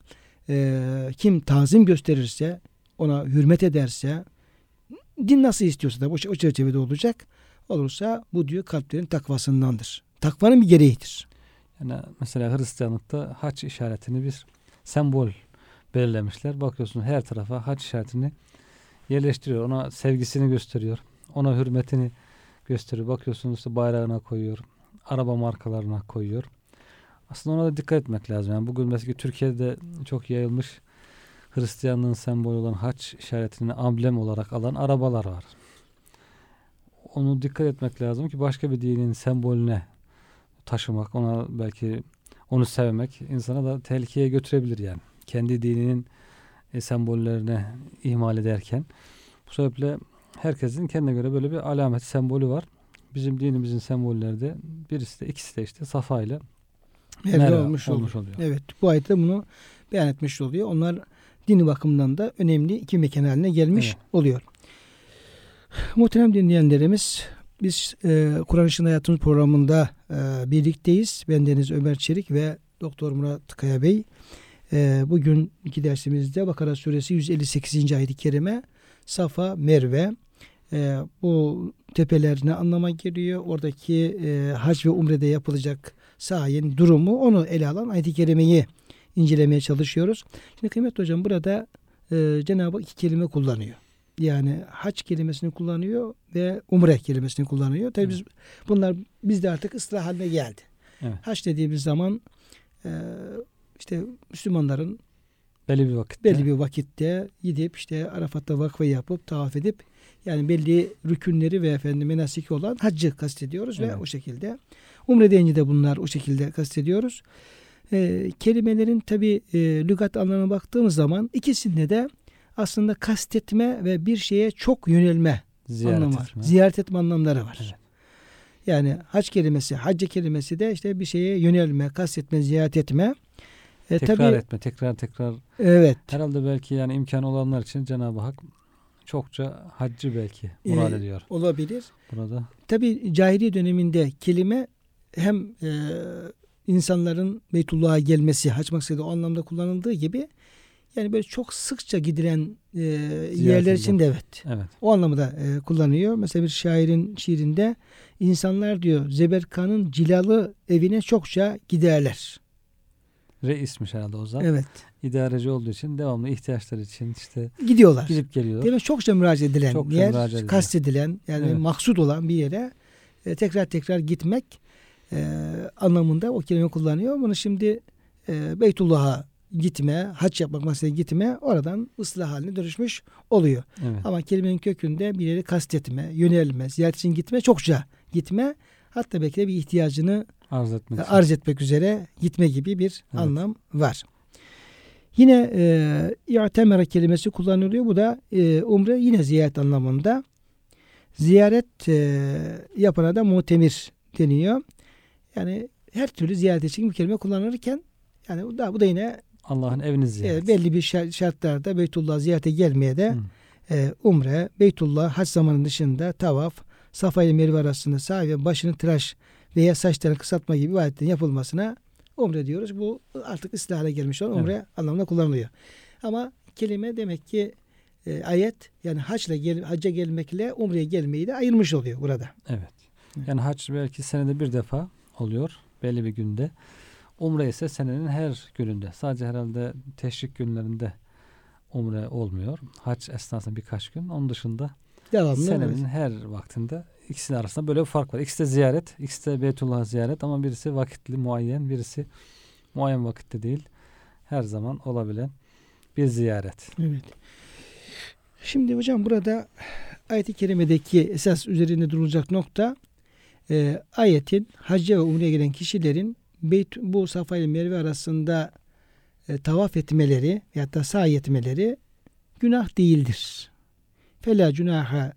e, kim tazim gösterirse, ona hürmet ederse, din nasıl istiyorsa da o, o çerçevede olacak. Olursa bu diyor kalplerin takvasındandır. Takvanın bir gereğidir. yani mesela Hristiyanlıkta haç işaretini bir sembol belirlemişler. Bakıyorsun her tarafa haç işaretini yerleştiriyor. Ona sevgisini gösteriyor. Ona hürmetini gösteriyor. Bakıyorsunuz işte bayrağına koyuyor. Araba markalarına koyuyor. Aslında ona da dikkat etmek lazım. Yani bugün mesela Türkiye'de çok yayılmış Hristiyanlığın sembolü olan haç işaretini amblem olarak alan arabalar var. Onu dikkat etmek lazım ki başka bir dinin sembolüne taşımak, ona belki onu sevmek insana da tehlikeye götürebilir yani. Kendi dininin e, sembollerine ihmal ederken. Bu sebeple herkesin kendine göre böyle bir alamet, sembolü var. Bizim dinimizin sembolleri de birisi de ikisi de işte Safa ile Merve Merve olmuş, olmuş oluyor. oluyor. Evet bu ayette bunu beyan etmiş oluyor. Onlar dini bakımından da önemli iki mekan haline gelmiş Evet. oluyor. Muhterem dinleyenlerimiz biz e, Kur'an Işığında Hayatımız programında e, birlikteyiz. Bendeniz Ömer Çelik ve Doktor Murat Kaya Bey. E, bugünkü dersimizde Bakara Suresi 158. ayet-i kerime Safa, Merve. E, bu tepeler ne anlama geliyor? Oradaki e, hac ve umrede yapılacak sayin durumu onu ele alan ayet-i kerimeyi incelemeye çalışıyoruz. Şimdi kıymetli hocam burada e, Cenab-ı Hak iki kelime kullanıyor. Yani hac kelimesini kullanıyor ve umre kelimesini kullanıyor. Tabii biz bunlar bizde artık ıslah haline geldi. Evet. Hac dediğimiz zaman e, işte Müslümanların belli bir vakitte belli bir vakitte gidip işte Arafat'ta vakfe yapıp tavaf edip yani belli rükünleri ve efendim menasiki olan haccı kastediyoruz ve Evet. o şekilde umre deyince de bunlar o şekilde kastediyoruz. Ee, kelimelerin tabi e, lügat anlamına baktığımız zaman ikisinde de aslında kastetme ve bir şeye çok yönelme ziyaret anlamı var. etme. Ziyaret etme anlamları var. Evet. Yani hac kelimesi, hacce kelimesi de işte bir şeye yönelme, kastetme, ziyaret etme. E, tekrar tabii etme, tekrar tekrar. evet. Herhalde belki yani imkan olanlar için Cenab-ı Hak çokça haccı belki murad Ee, ediyor Olabilir. burada. Tabi cahiliye döneminde kelime hem e, insanların Beytullah'a gelmesi, hac maksadı o anlamda kullanıldığı gibi Yani böyle çok sıkça gidilen e, yerler için de evet. Evet. O anlamda e, kullanıyor. Mesela bir şairin şiirinde insanlar diyor Zeberkan'ın cilalı evine çokça giderler. Reismiş herhalde o zaman. Evet. İdareci olduğu için devamlı ihtiyaçları için işte Gidiyorlar. gidip geliyor. Demek çokça müracaat edilen Çokça yer, müracaat edilen. kastedilen yani Evet. maksud olan bir yere e, tekrar tekrar gitmek e, anlamında o kelime kullanıyor. Bunu şimdi e, Beytullah'a gitme, hac yapmak masaya gitme oradan ıslah haline dönüşmüş oluyor. Evet. Ama kelimenin kökünde bir yeri kastetme, yönelme, ziyaret için gitme, çokça gitme. Hatta belki de bir ihtiyacını Arz etmek için. arz etmek üzere gitme gibi bir Evet. anlam var. Yine e, i'temere kelimesi kullanılıyor. Bu da e, umre yine ziyaret anlamında. Ziyaret e, yapana da mutemir deniyor. Yani her türlü ziyaret için bu kelime kullanılırken yani bu da, bu da yine Allah'ın evini ziyaret. e, belli bir şar- şartlarda Beytullah ziyarete gelmeye de Hı. e, umre, Beytullah hac zamanı dışında tavaf, Safa ile Merve arasında sahi ve başını tıraş veya saçlarını kısaltma gibi ibadetlerin yapılmasına umre diyoruz. Bu artık ıslah hale gelmiş olan umre anlamında kullanılıyor. Ama kelime demek ki e, ayet yani hacla gel, hacca gelmekle umreye gelmeyi de ayırmış oluyor burada. Evet. Yani hac belki senede bir defa oluyor. Belli bir günde. Umre ise senenin her gününde. Sadece herhalde teşrik günlerinde umre olmuyor. Hac esnasında birkaç gün. Onun dışında Devamlı. senenin evet. her vaktinde ikisinin arasında böyle bir fark var. İkisi de ziyaret, ikisi de Beytullah ziyaret ama birisi vakitli, muayyen, birisi muayyen vakitte değil. Her zaman olabilen bir ziyaret. Evet. Şimdi hocam burada ayet-i kerimedeki esas üzerinde durulacak nokta e, ayetin hacca ve umreye gelen kişilerin Beyt, bu Safa ile Merve arasında e, tavaf etmeleri ya da sahi etmeleri günah değildir. Fela cunaha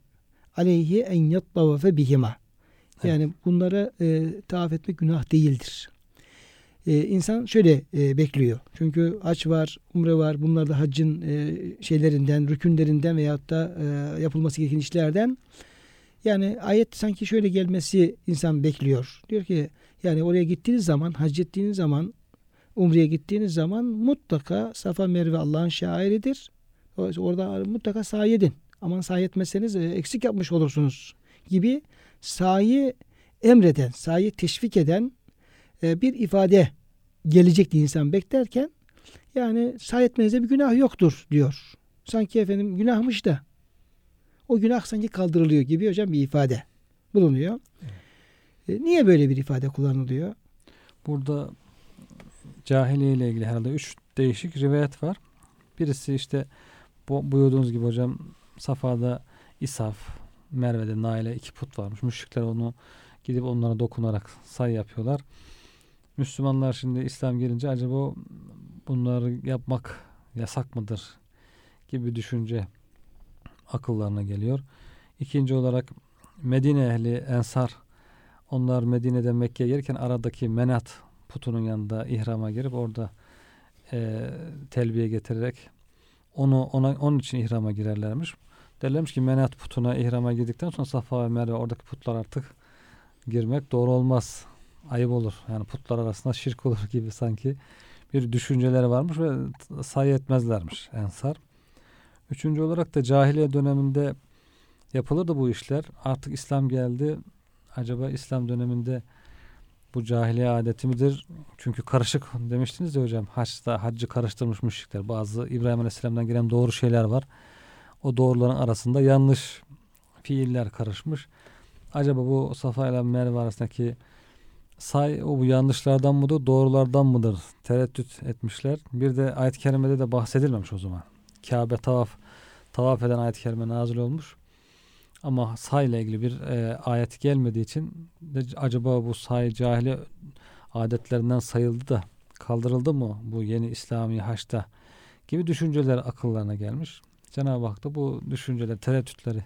aleyhi en yattavafe bihima. Yani bunlara e, tavaf etmek günah değildir. E, insan şöyle e, bekliyor. Çünkü hac var, umre var. Bunlar da haccın e, şeylerinden, rükünlerinden veyahut da e, yapılması gereken işlerden. Yani ayet sanki şöyle gelmesi insan bekliyor. Diyor ki yani oraya gittiğiniz zaman, hac ettiğiniz zaman, umreye gittiğiniz zaman mutlaka Safa Merve Allah'ın şairidir. Orada mutlaka sahi edin. Aman sahi etmezseniz e, eksik yapmış olursunuz gibi sahi emreden, sahi teşvik eden e, bir ifade gelecek diye insan beklerken yani sahi etmenize bir günah yoktur diyor. Sanki efendim günahmış da o günah sanki kaldırılıyor gibi hocam bir ifade bulunuyor. E, niye böyle bir ifade kullanılıyor? Burada cahiliye ile ilgili herhalde üç değişik rivayet var. Birisi işte bu buyurduğunuz gibi hocam Safa'da İsaf, Merve'de Nail'e iki put varmış. Müşrikler onu gidip onlara dokunarak say yapıyorlar. Müslümanlar şimdi İslam gelince acaba bunları yapmak yasak mıdır gibi bir düşünce akıllarına geliyor. İkinci olarak Medine ehli Ensar onlar Medine'den Mekke'ye gelirken aradaki Menat putunun yanında ihrama girip orada e, telbiye getirerek onu ona onun için ihrama girerlermiş. Derlermiş ki Menat putuna ihrama girdikten sonra Safa ve Merve oradaki putlar artık girmek doğru olmaz. Ayıp olur. Yani putlar arasında şirk olur *laughs* gibi sanki bir düşünceleri varmış ve sayı etmezlermiş Ensar. Üçüncü olarak da cahiliye döneminde yapılırdı bu işler. Artık İslam geldi. Acaba İslam döneminde bu cahiliye adeti midir? Çünkü karışık demiştiniz ya hocam. Haçta haccı karıştırmış müşrikler. Bazı İbrahim Aleyhisselam'dan gelen doğru şeyler var. O doğruların arasında yanlış fiiller karışmış. Acaba bu Safa ile Merve arasındaki say o bu yanlışlardan mıdır, doğrulardan mıdır tereddüt etmişler. Bir de ayet-i kerimede de bahsedilmemiş o zaman. Kabe tavaf tavaf eden ayet-i kerime nazil olmuş. Ama say ile ilgili bir e, ayet gelmediği için de acaba bu say cahili adetlerinden sayıldı da kaldırıldı mı bu yeni İslami haçta gibi düşünceler akıllarına gelmiş. Cenab-ı Hak da bu düşünceleri, tereddütleri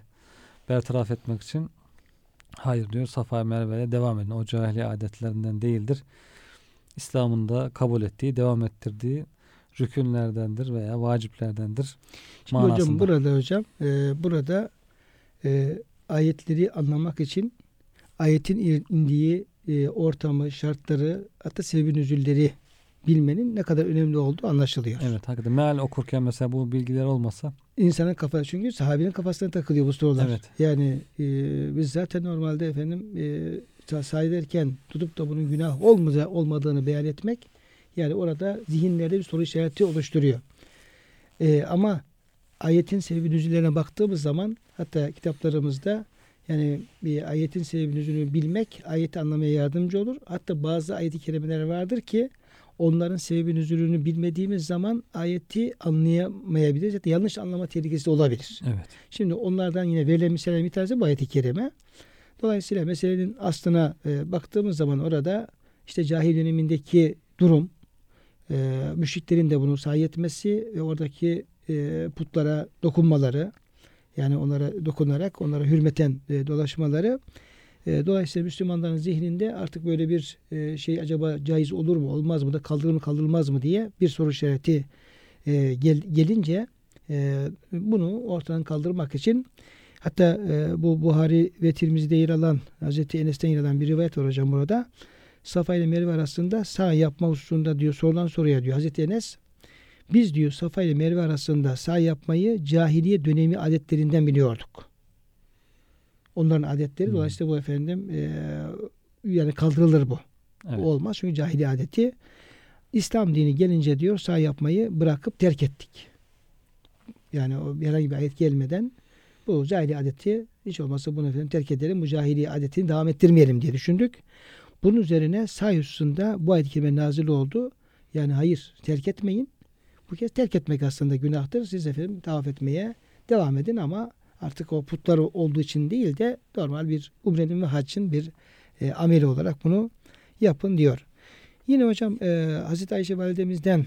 bertaraf etmek için hayır diyor Safa Merve'ye devam edin. O cahili adetlerinden değildir. İslam'ın da kabul ettiği, devam ettirdiği rükünlerdendir veya vaciplerdendir. Şimdi hocam manasında. burada hocam e, burada e, ayetleri anlamak için ayetin indiği e, ortamı, şartları hatta sebebi nüzulleri bilmenin ne kadar önemli olduğu anlaşılıyor. Evet hakikaten meal okurken mesela bu bilgiler olmasa İnsanın kafası çünkü sahabenin kafasına takılıyor bu sorular. Evet. Yani e, biz zaten normalde efendim e, say ederken tutup da bunun günah olmadığı, olmadığını beyan etmek yani orada zihinlerde bir soru işareti oluşturuyor. E, ama ayetin sebebi nüzullerine baktığımız zaman hatta kitaplarımızda yani bir ayetin sebebi nüzulünü bilmek ayeti anlamaya yardımcı olur. Hatta bazı ayeti kerimeler vardır ki onların sebebi nüzulünü bilmediğimiz zaman ayeti anlayamayabiliriz. Hatta yanlış anlama tehlikesi de olabilir. evet. Şimdi onlardan yine verilen misaller bir tanesi bu ayet-i kerime. Dolayısıyla meselenin aslına e, baktığımız zaman orada işte cahil dönemindeki durum, e, müşriklerin de bunu sahi etmesi ve oradaki e, putlara dokunmaları, yani onlara dokunarak onlara hürmeten e, dolaşmaları. E, dolayısıyla Müslümanların zihninde artık böyle bir şey acaba caiz olur mu, olmaz mı da kaldırır mı, kaldırılmaz mı diye bir soru işareti gel, gelince bunu ortadan kaldırmak için hatta bu Buhari ve Tirmizi'de yer alan Hazreti Enes'ten yer alan bir rivayet var hocam burada. Safa ile Merve arasında sağ yapma hususunda diyor sorulan soruya diyor Hazreti Enes biz diyor Safa ile Merve arasında sağ yapmayı cahiliye dönemi adetlerinden biliyorduk. Onların adetleri Hmm. dolayısıyla bu efendim e, yani kaldırılır bu. Evet. Bu olmaz çünkü cahiliye adeti. İslam dini gelince diyor sağ yapmayı bırakıp terk ettik. Yani o herhangi bir ayet gelmeden bu cahiliye adeti hiç olmazsa bunu efendim terk edelim. Bu cahiliye adetini devam ettirmeyelim diye düşündük. Bunun üzerine sağ hususunda bu ayet-i kerime nazil oldu. Yani hayır terk etmeyin. Bu kez terk etmek aslında günahtır. Siz efendim tavaf etmeye devam edin ama artık o putlar olduğu için değil de normal bir umrenin ve haccın bir e, ameli olarak bunu yapın diyor. Yine hocam e, Hazreti Ayşe validemizden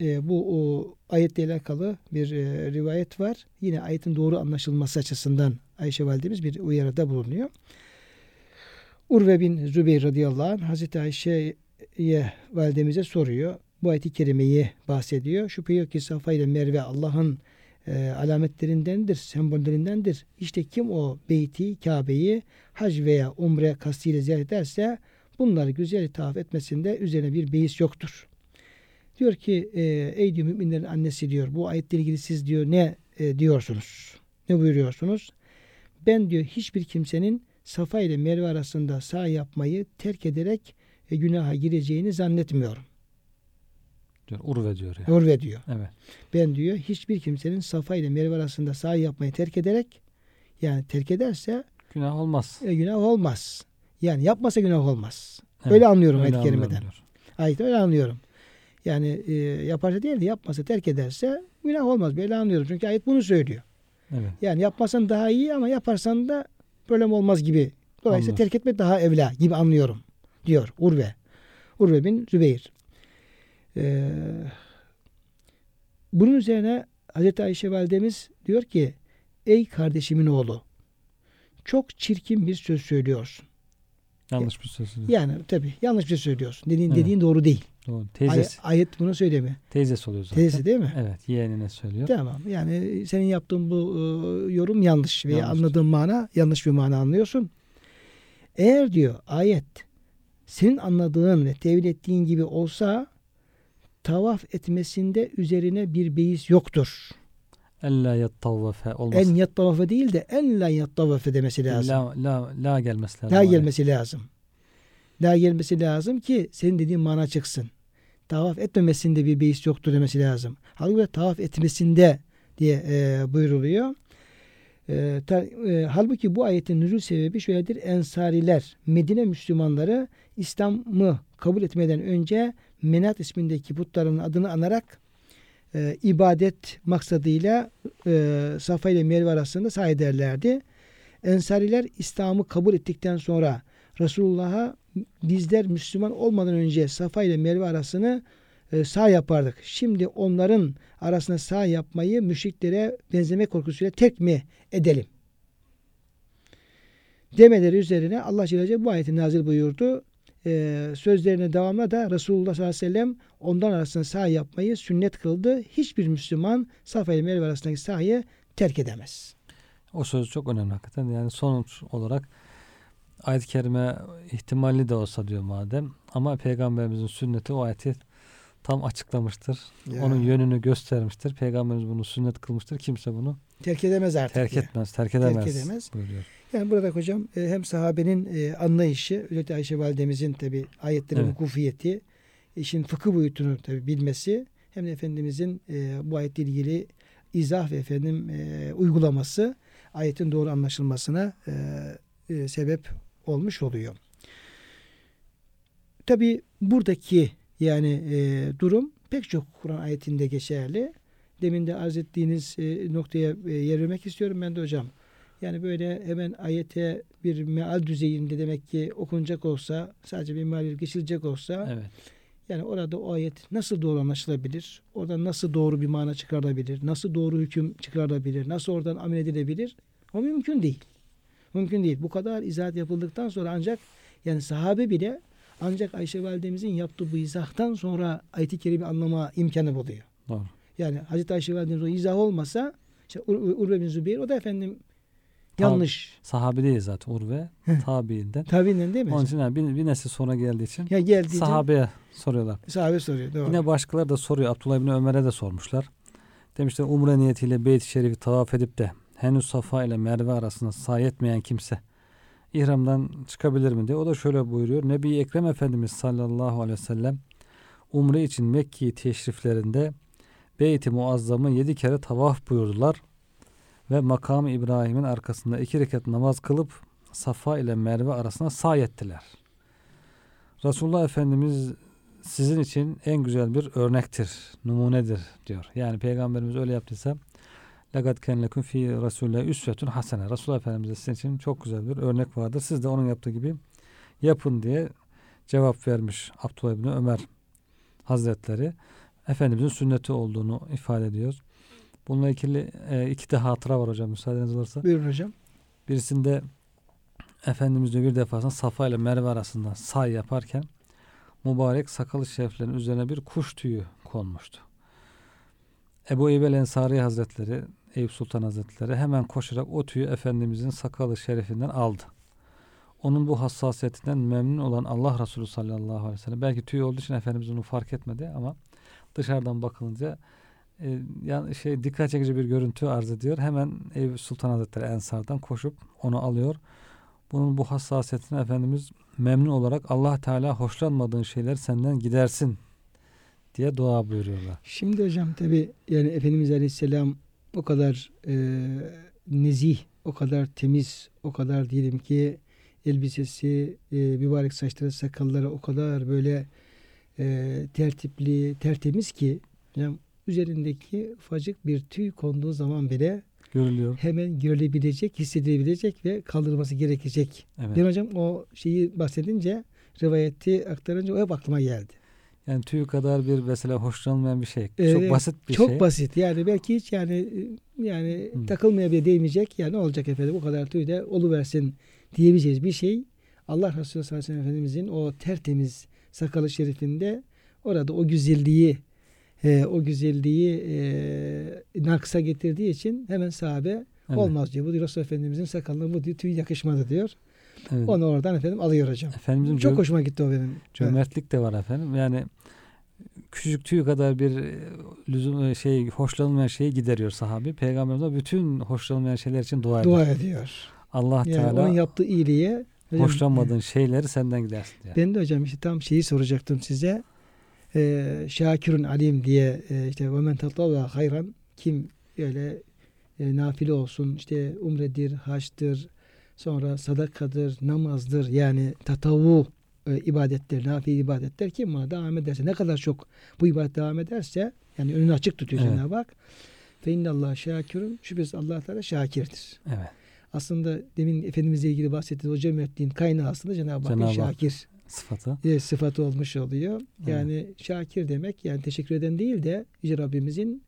e, bu o, ayetle alakalı bir e, rivayet var. Yine ayetin doğru anlaşılması açısından Ayşe validemiz bir uyarıda bulunuyor. Urve bin Zübeyir radıyallahu anh Hazreti Ayşe'ye validemize soruyor. Bu ayeti kerimeyi bahsediyor. Şüphe yok ki Safa ile Merve Allah'ın e, alametlerindendir, sembollerindendir. İşte kim o beyti, Kabe'yi hac veya umre kastıyla ziyaret ederse bunları güzel tavaf etmesinde üzerine bir beis yoktur. Diyor ki e, ey diyor müminlerin annesi diyor bu ayetle ilgili siz diyor ne e, diyorsunuz? Ne buyuruyorsunuz? Ben diyor hiçbir kimsenin Safa ile Merve arasında sağ yapmayı terk ederek e, günaha gireceğini zannetmiyorum. Diyor, urve diyor ya. Urve diyor. Evet. Ben diyor hiçbir kimsenin Safa ile Merve arasında sağ yapmayı terk ederek yani terk ederse Günah olmaz. e, günah olmaz. Yani yapmasa günah olmaz. Evet, Öyle anlıyorum öyle ayet-i anlıyorum kerimeden. Ayet öyle anlıyorum. Yani e, yaparsa değil de yapmasa terk ederse günah olmaz. Böyle anlıyorum. Çünkü ayet bunu söylüyor. Evet. Yani yapmasan daha iyi ama yaparsan da problem olmaz gibi. Dolayısıyla Anladım. terk etmek daha evla gibi anlıyorum. Diyor Urve. Urve bin Zübeyir. Ee, bunun üzerine Hazreti Ayşe validemiz diyor ki Ey kardeşimin oğlu çok çirkin bir söz söylüyorsun. Yanlış bir söz. Yani tabi yanlış bir söylüyorsun. Dediğin, Evet. dediğin doğru değil. Doğru. Ay- Teyzesi. ayet bunu söylemiyor. Teyzesi oluyor zaten. Teyzesi değil mi? Evet. Yeğenine söylüyor. Tamam. Yani senin yaptığın bu e, yorum yanlış veya Yanlış. anladığın mana yanlış bir mana anlıyorsun. Eğer diyor ayet senin anladığın ve tevil ettiğin gibi olsa tavaf etmesinde üzerine bir beis yoktur. Ella yattavvefe olmaz. En yattavafe değil de en la yattavafe demesi lazım. La, la, la gelmesi lazım. La gelmesi lazım. La gelmesi lazım ki senin dediğin mana çıksın. Tavaf etmemesinde bir beis yoktur demesi lazım. Halbuki tavaf etmesinde diye e, buyruluyor. E, ta- e, halbuki bu ayetin nüzul sebebi şöyledir. Ensariler, Medine Müslümanları İslam'ı kabul etmeden önce Menat ismindeki putların adını anarak e, ibadet maksadıyla e, Safa ile Merve arasında sahi ederlerdi. Ensariler İslam'ı kabul ettikten sonra Resulullah'a bizler Müslüman olmadan önce Safa ile Merve arasını e, sağ yapardık. Şimdi onların arasına sağ yapmayı müşriklere benzeme korkusuyla tek mi edelim? Demeleri üzerine Allah Celle bu ayeti nazil buyurdu. E, sözlerine devamla da Resulullah sallallahu aleyhi ve sellem ondan arasında sağ yapmayı sünnet kıldı. Hiçbir Müslüman Safa ile Merve arasındaki sahayı terk edemez. O söz çok önemli hakikaten. Yani sonuç olarak ayet-i kerime ihtimalli de olsa diyor madem ama peygamberimizin sünneti o ayeti tam açıklamıştır. Ya. Onun yönünü göstermiştir. Peygamberimiz bunu sünnet kılmıştır. Kimse bunu terk edemez artık. terk diye. etmez, terk edemez. edemez. Buyuruyor. Yani burada hocam e, hem sahabenin e, anlayışı, özellikle Ayşe validemizin tabi ayetlerin Evet. vukufiyeti, işin fıkıh boyutunu tabi bilmesi, hem de Efendimizin e, bu ayetle ilgili izah ve efendim uygulaması ayetin doğru anlaşılmasına sebep olmuş oluyor. Tabi buradaki yani durum pek çok Kur'an ayetinde geçerli. Demin de arz ettiğiniz noktaya yer vermek istiyorum ben de hocam. Yani böyle hemen ayete bir meal düzeyinde demek ki okunacak olsa sadece bir meal geçilecek olsa Evet. yani orada o ayet nasıl doğru anlaşılabilir? Oradan nasıl doğru bir mana çıkarılabilir? Nasıl doğru hüküm çıkarılabilir? Nasıl oradan amel edilebilir? O mümkün değil. Mümkün değil. Bu kadar izahat yapıldıktan sonra ancak yani sahabe bile ancak Ayşe validemizin yaptığı bu izahtan sonra ayet-i kerime anlama imkanı buluyor. Doğru. Yani Hazreti Ayşe validemiz o izah olmasa işte Ur- Urve bin Zübeyir o da efendim yanlış. Sahabi değil zaten Urve. tabiinden. Tabiinden değil mi? Onun için yani bir, bir nesil sonra geldiği için ya geldiği sahabeye soruyorlar. sahabe soruyor. Doğru. Yine başkaları da soruyor. Abdullah bin Ömer'e de sormuşlar. Demişler umre niyetiyle Beyt-i Şerif'i tavaf edip de henüz Safa ile Merve arasında sahi etmeyen kimse ihramdan çıkabilir mi diye. O da şöyle buyuruyor. Nebi Ekrem Efendimiz sallallahu aleyhi ve sellem umre için Mekke'yi teşriflerinde Beyt-i Muazzam'ı yedi kere tavaf buyurdular ve makam İbrahim'in arkasında iki rekat namaz kılıp Safa ile Merve arasına sağ ettiler. Resulullah Efendimiz sizin için en güzel bir örnektir, numunedir diyor. Yani Peygamberimiz öyle yaptıysa Lekat kenlekun fi Resulullah üsvetun hasene. Resulullah Efendimiz sizin için çok güzel bir örnek vardır. Siz de onun yaptığı gibi yapın diye cevap vermiş Abdullah İbni Ömer Hazretleri. Efendimizin sünneti olduğunu ifade ediyor. Bununla ilgili e, iki de hatıra var hocam müsaadeniz olursa. Buyurun hocam. Birisinde Efendimiz diyor bir defasında Safa ile Merve arasında say yaparken mübarek sakalı şeriflerin üzerine bir kuş tüyü konmuştu. Ebu Eyyub el Ensari Hazretleri, Eyüp Sultan Hazretleri hemen koşarak o tüyü Efendimizin sakalı şerifinden aldı. Onun bu hassasiyetinden memnun olan Allah Resulü sallallahu aleyhi ve sellem belki tüy olduğu için Efendimiz onu fark etmedi ama dışarıdan bakılınca e, yani şey dikkat çekici bir görüntü arz ediyor. Hemen Eyüp Sultan Hazretleri Ensar'dan koşup onu alıyor. Bunun bu hassasiyetine Efendimiz memnun olarak Allah Teala hoşlanmadığın şeyler senden gidersin diye dua buyuruyorlar. Şimdi hocam tabi yani Efendimiz Aleyhisselam o kadar e, nezih, o kadar temiz, o kadar diyelim ki elbisesi, e, mübarek saçları, sakalları o kadar böyle e, tertipli, tertemiz ki hocam üzerindeki ufacık bir tüy konduğu zaman bile Görülüyor. hemen görülebilecek, hissedilebilecek ve kaldırılması gerekecek. Evet. Ben hocam o şeyi bahsedince, rivayeti aktarınca o hep aklıma geldi. Yani tüy kadar bir mesela hoşlanmayan bir şey. Evet, Çok basit bir Çok şey. basit. Yani belki hiç yani yani Hı. takılmaya bile değmeyecek. Yani ne olacak efendim bu kadar tüy de oluversin diyebileceğiz bir şey. Allah Resulü sallallahu aleyhi ve sellem Efendimizin o tertemiz sakalı şerifinde orada o güzelliği e, o güzelliği e, naksa getirdiği için hemen sahabe Evet. olmaz diyor. Bu diyor Resulullah Efendimizin sakalına bu diyor, tüy yakışmadı diyor. Evet. Onu oradan efendim alıyor hocam. Efendimizin Çok hoşuma gitti o benim. Cömertlik de var efendim. Yani küçücük tüy kadar bir e, lüzum şey hoşlanılmayan şeyi gideriyor sahabi. Peygamberimiz de bütün hoşlanılmayan şeyler için dua ediyor. Dua ediyor. Allah Yani Teala onun yaptığı iyiliğe hocam, hoşlanmadığın şeyleri senden gidersin diye. Ben de hocam işte tam şeyi soracaktım size. Ee, Şakirun alim diye e, işte ve men tatavva hayran kim öyle e, nafile olsun işte umredir, haçtır, sonra sadakadır, namazdır yani tatavu e, ibadetler, nafile ibadetler kim buna devam ederse ne kadar çok bu ibadet devam ederse yani önünü açık tutuyor Evet. Cenab-ı Hak. Fe innallah şakirun şüphesiz Allah Teala şakirdir. Evet. Aslında demin Efendimizle ilgili bahsettiğiniz o cömertliğin kaynağı aslında Cenab-ı Hakk'ın Cenab-ı Hak. şakir Sıfatı. e, sıfatı olmuş oluyor. Evet. Yani şakir demek yani teşekkür eden değil de Yüce Rabbimizin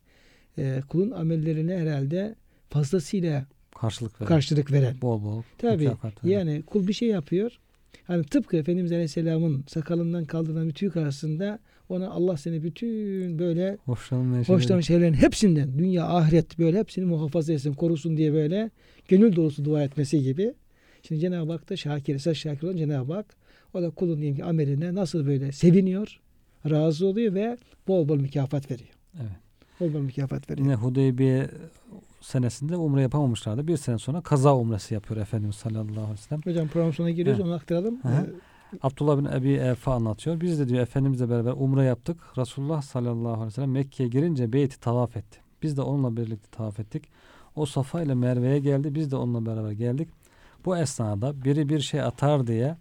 e, kulun amellerine herhalde fazlasıyla Karşılık veren. karşılık veren. Bol bol. Tabii yani kul bir şey yapıyor. Hani tıpkı Efendimiz Aleyhisselam'ın sakalından kaldırılan bir tüy karşısında ona Allah seni bütün böyle hoşlanan şeylerin hepsinden dünya ahiret böyle hepsini muhafaza etsin korusun diye böyle gönül dolusu dua etmesi gibi. Şimdi Cenab-ı Hak da şakir, esas şakir olan Cenab-ı Hak o da kulun diyelim ki ameline nasıl böyle seviniyor. razı oluyor ve bol bol mükafat veriyor. Evet. Bol bol mükafat veriyor. Yine Hudeybiye senesinde umre yapamamışlardı. Bir sene sonra kaza umresi yapıyor Efendimiz sallallahu aleyhi ve sellem. Hocam program sonuna giriyoruz. Evet. Onu aktaralım. Hı hı. Ee, Abdullah bin Ebi Efa anlatıyor. Biz de diyor Efendimizle beraber umre yaptık. Resulullah sallallahu aleyhi ve sellem Mekke'ye girince beyti tavaf etti. Biz de onunla birlikte tavaf ettik. O Safa ile Merve'ye geldi. Biz de onunla beraber geldik. Bu esnada biri bir şey atar diye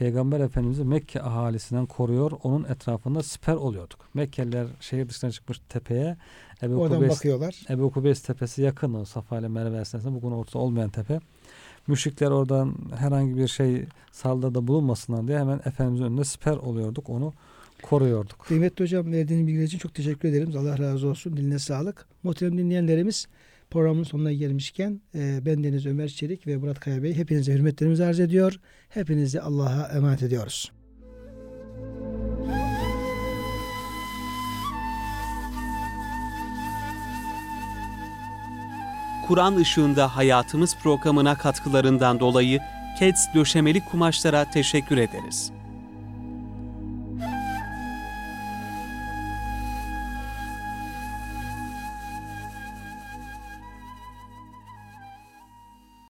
Peygamber Efendimiz'i Mekke ahalisinden koruyor. Onun etrafında siper oluyorduk. Mekkeliler şehir dışına çıkmış tepeye. Ebu oradan Kubeys, bakıyorlar. Ebu Kubeys tepesi yakın o Safa ile Merve esnasında bugün ortada olmayan tepe. Müşrikler oradan herhangi bir şey saldırıda bulunmasınlar diye hemen Efendimizin önünde siper oluyorduk. Onu koruyorduk. Kıymetli hocam verdiğiniz bilgiler için çok teşekkür ederim. Allah razı olsun. Diline sağlık. Muhterem dinleyenlerimiz programın sonuna gelmişken e, ben Deniz Ömer Çelik ve Murat Kaya Bey hepinize hürmetlerimizi arz ediyor. Hepinizi Allah'a emanet ediyoruz. Kur'an ışığında hayatımız programına katkılarından dolayı Keds döşemeli kumaşlara teşekkür ederiz.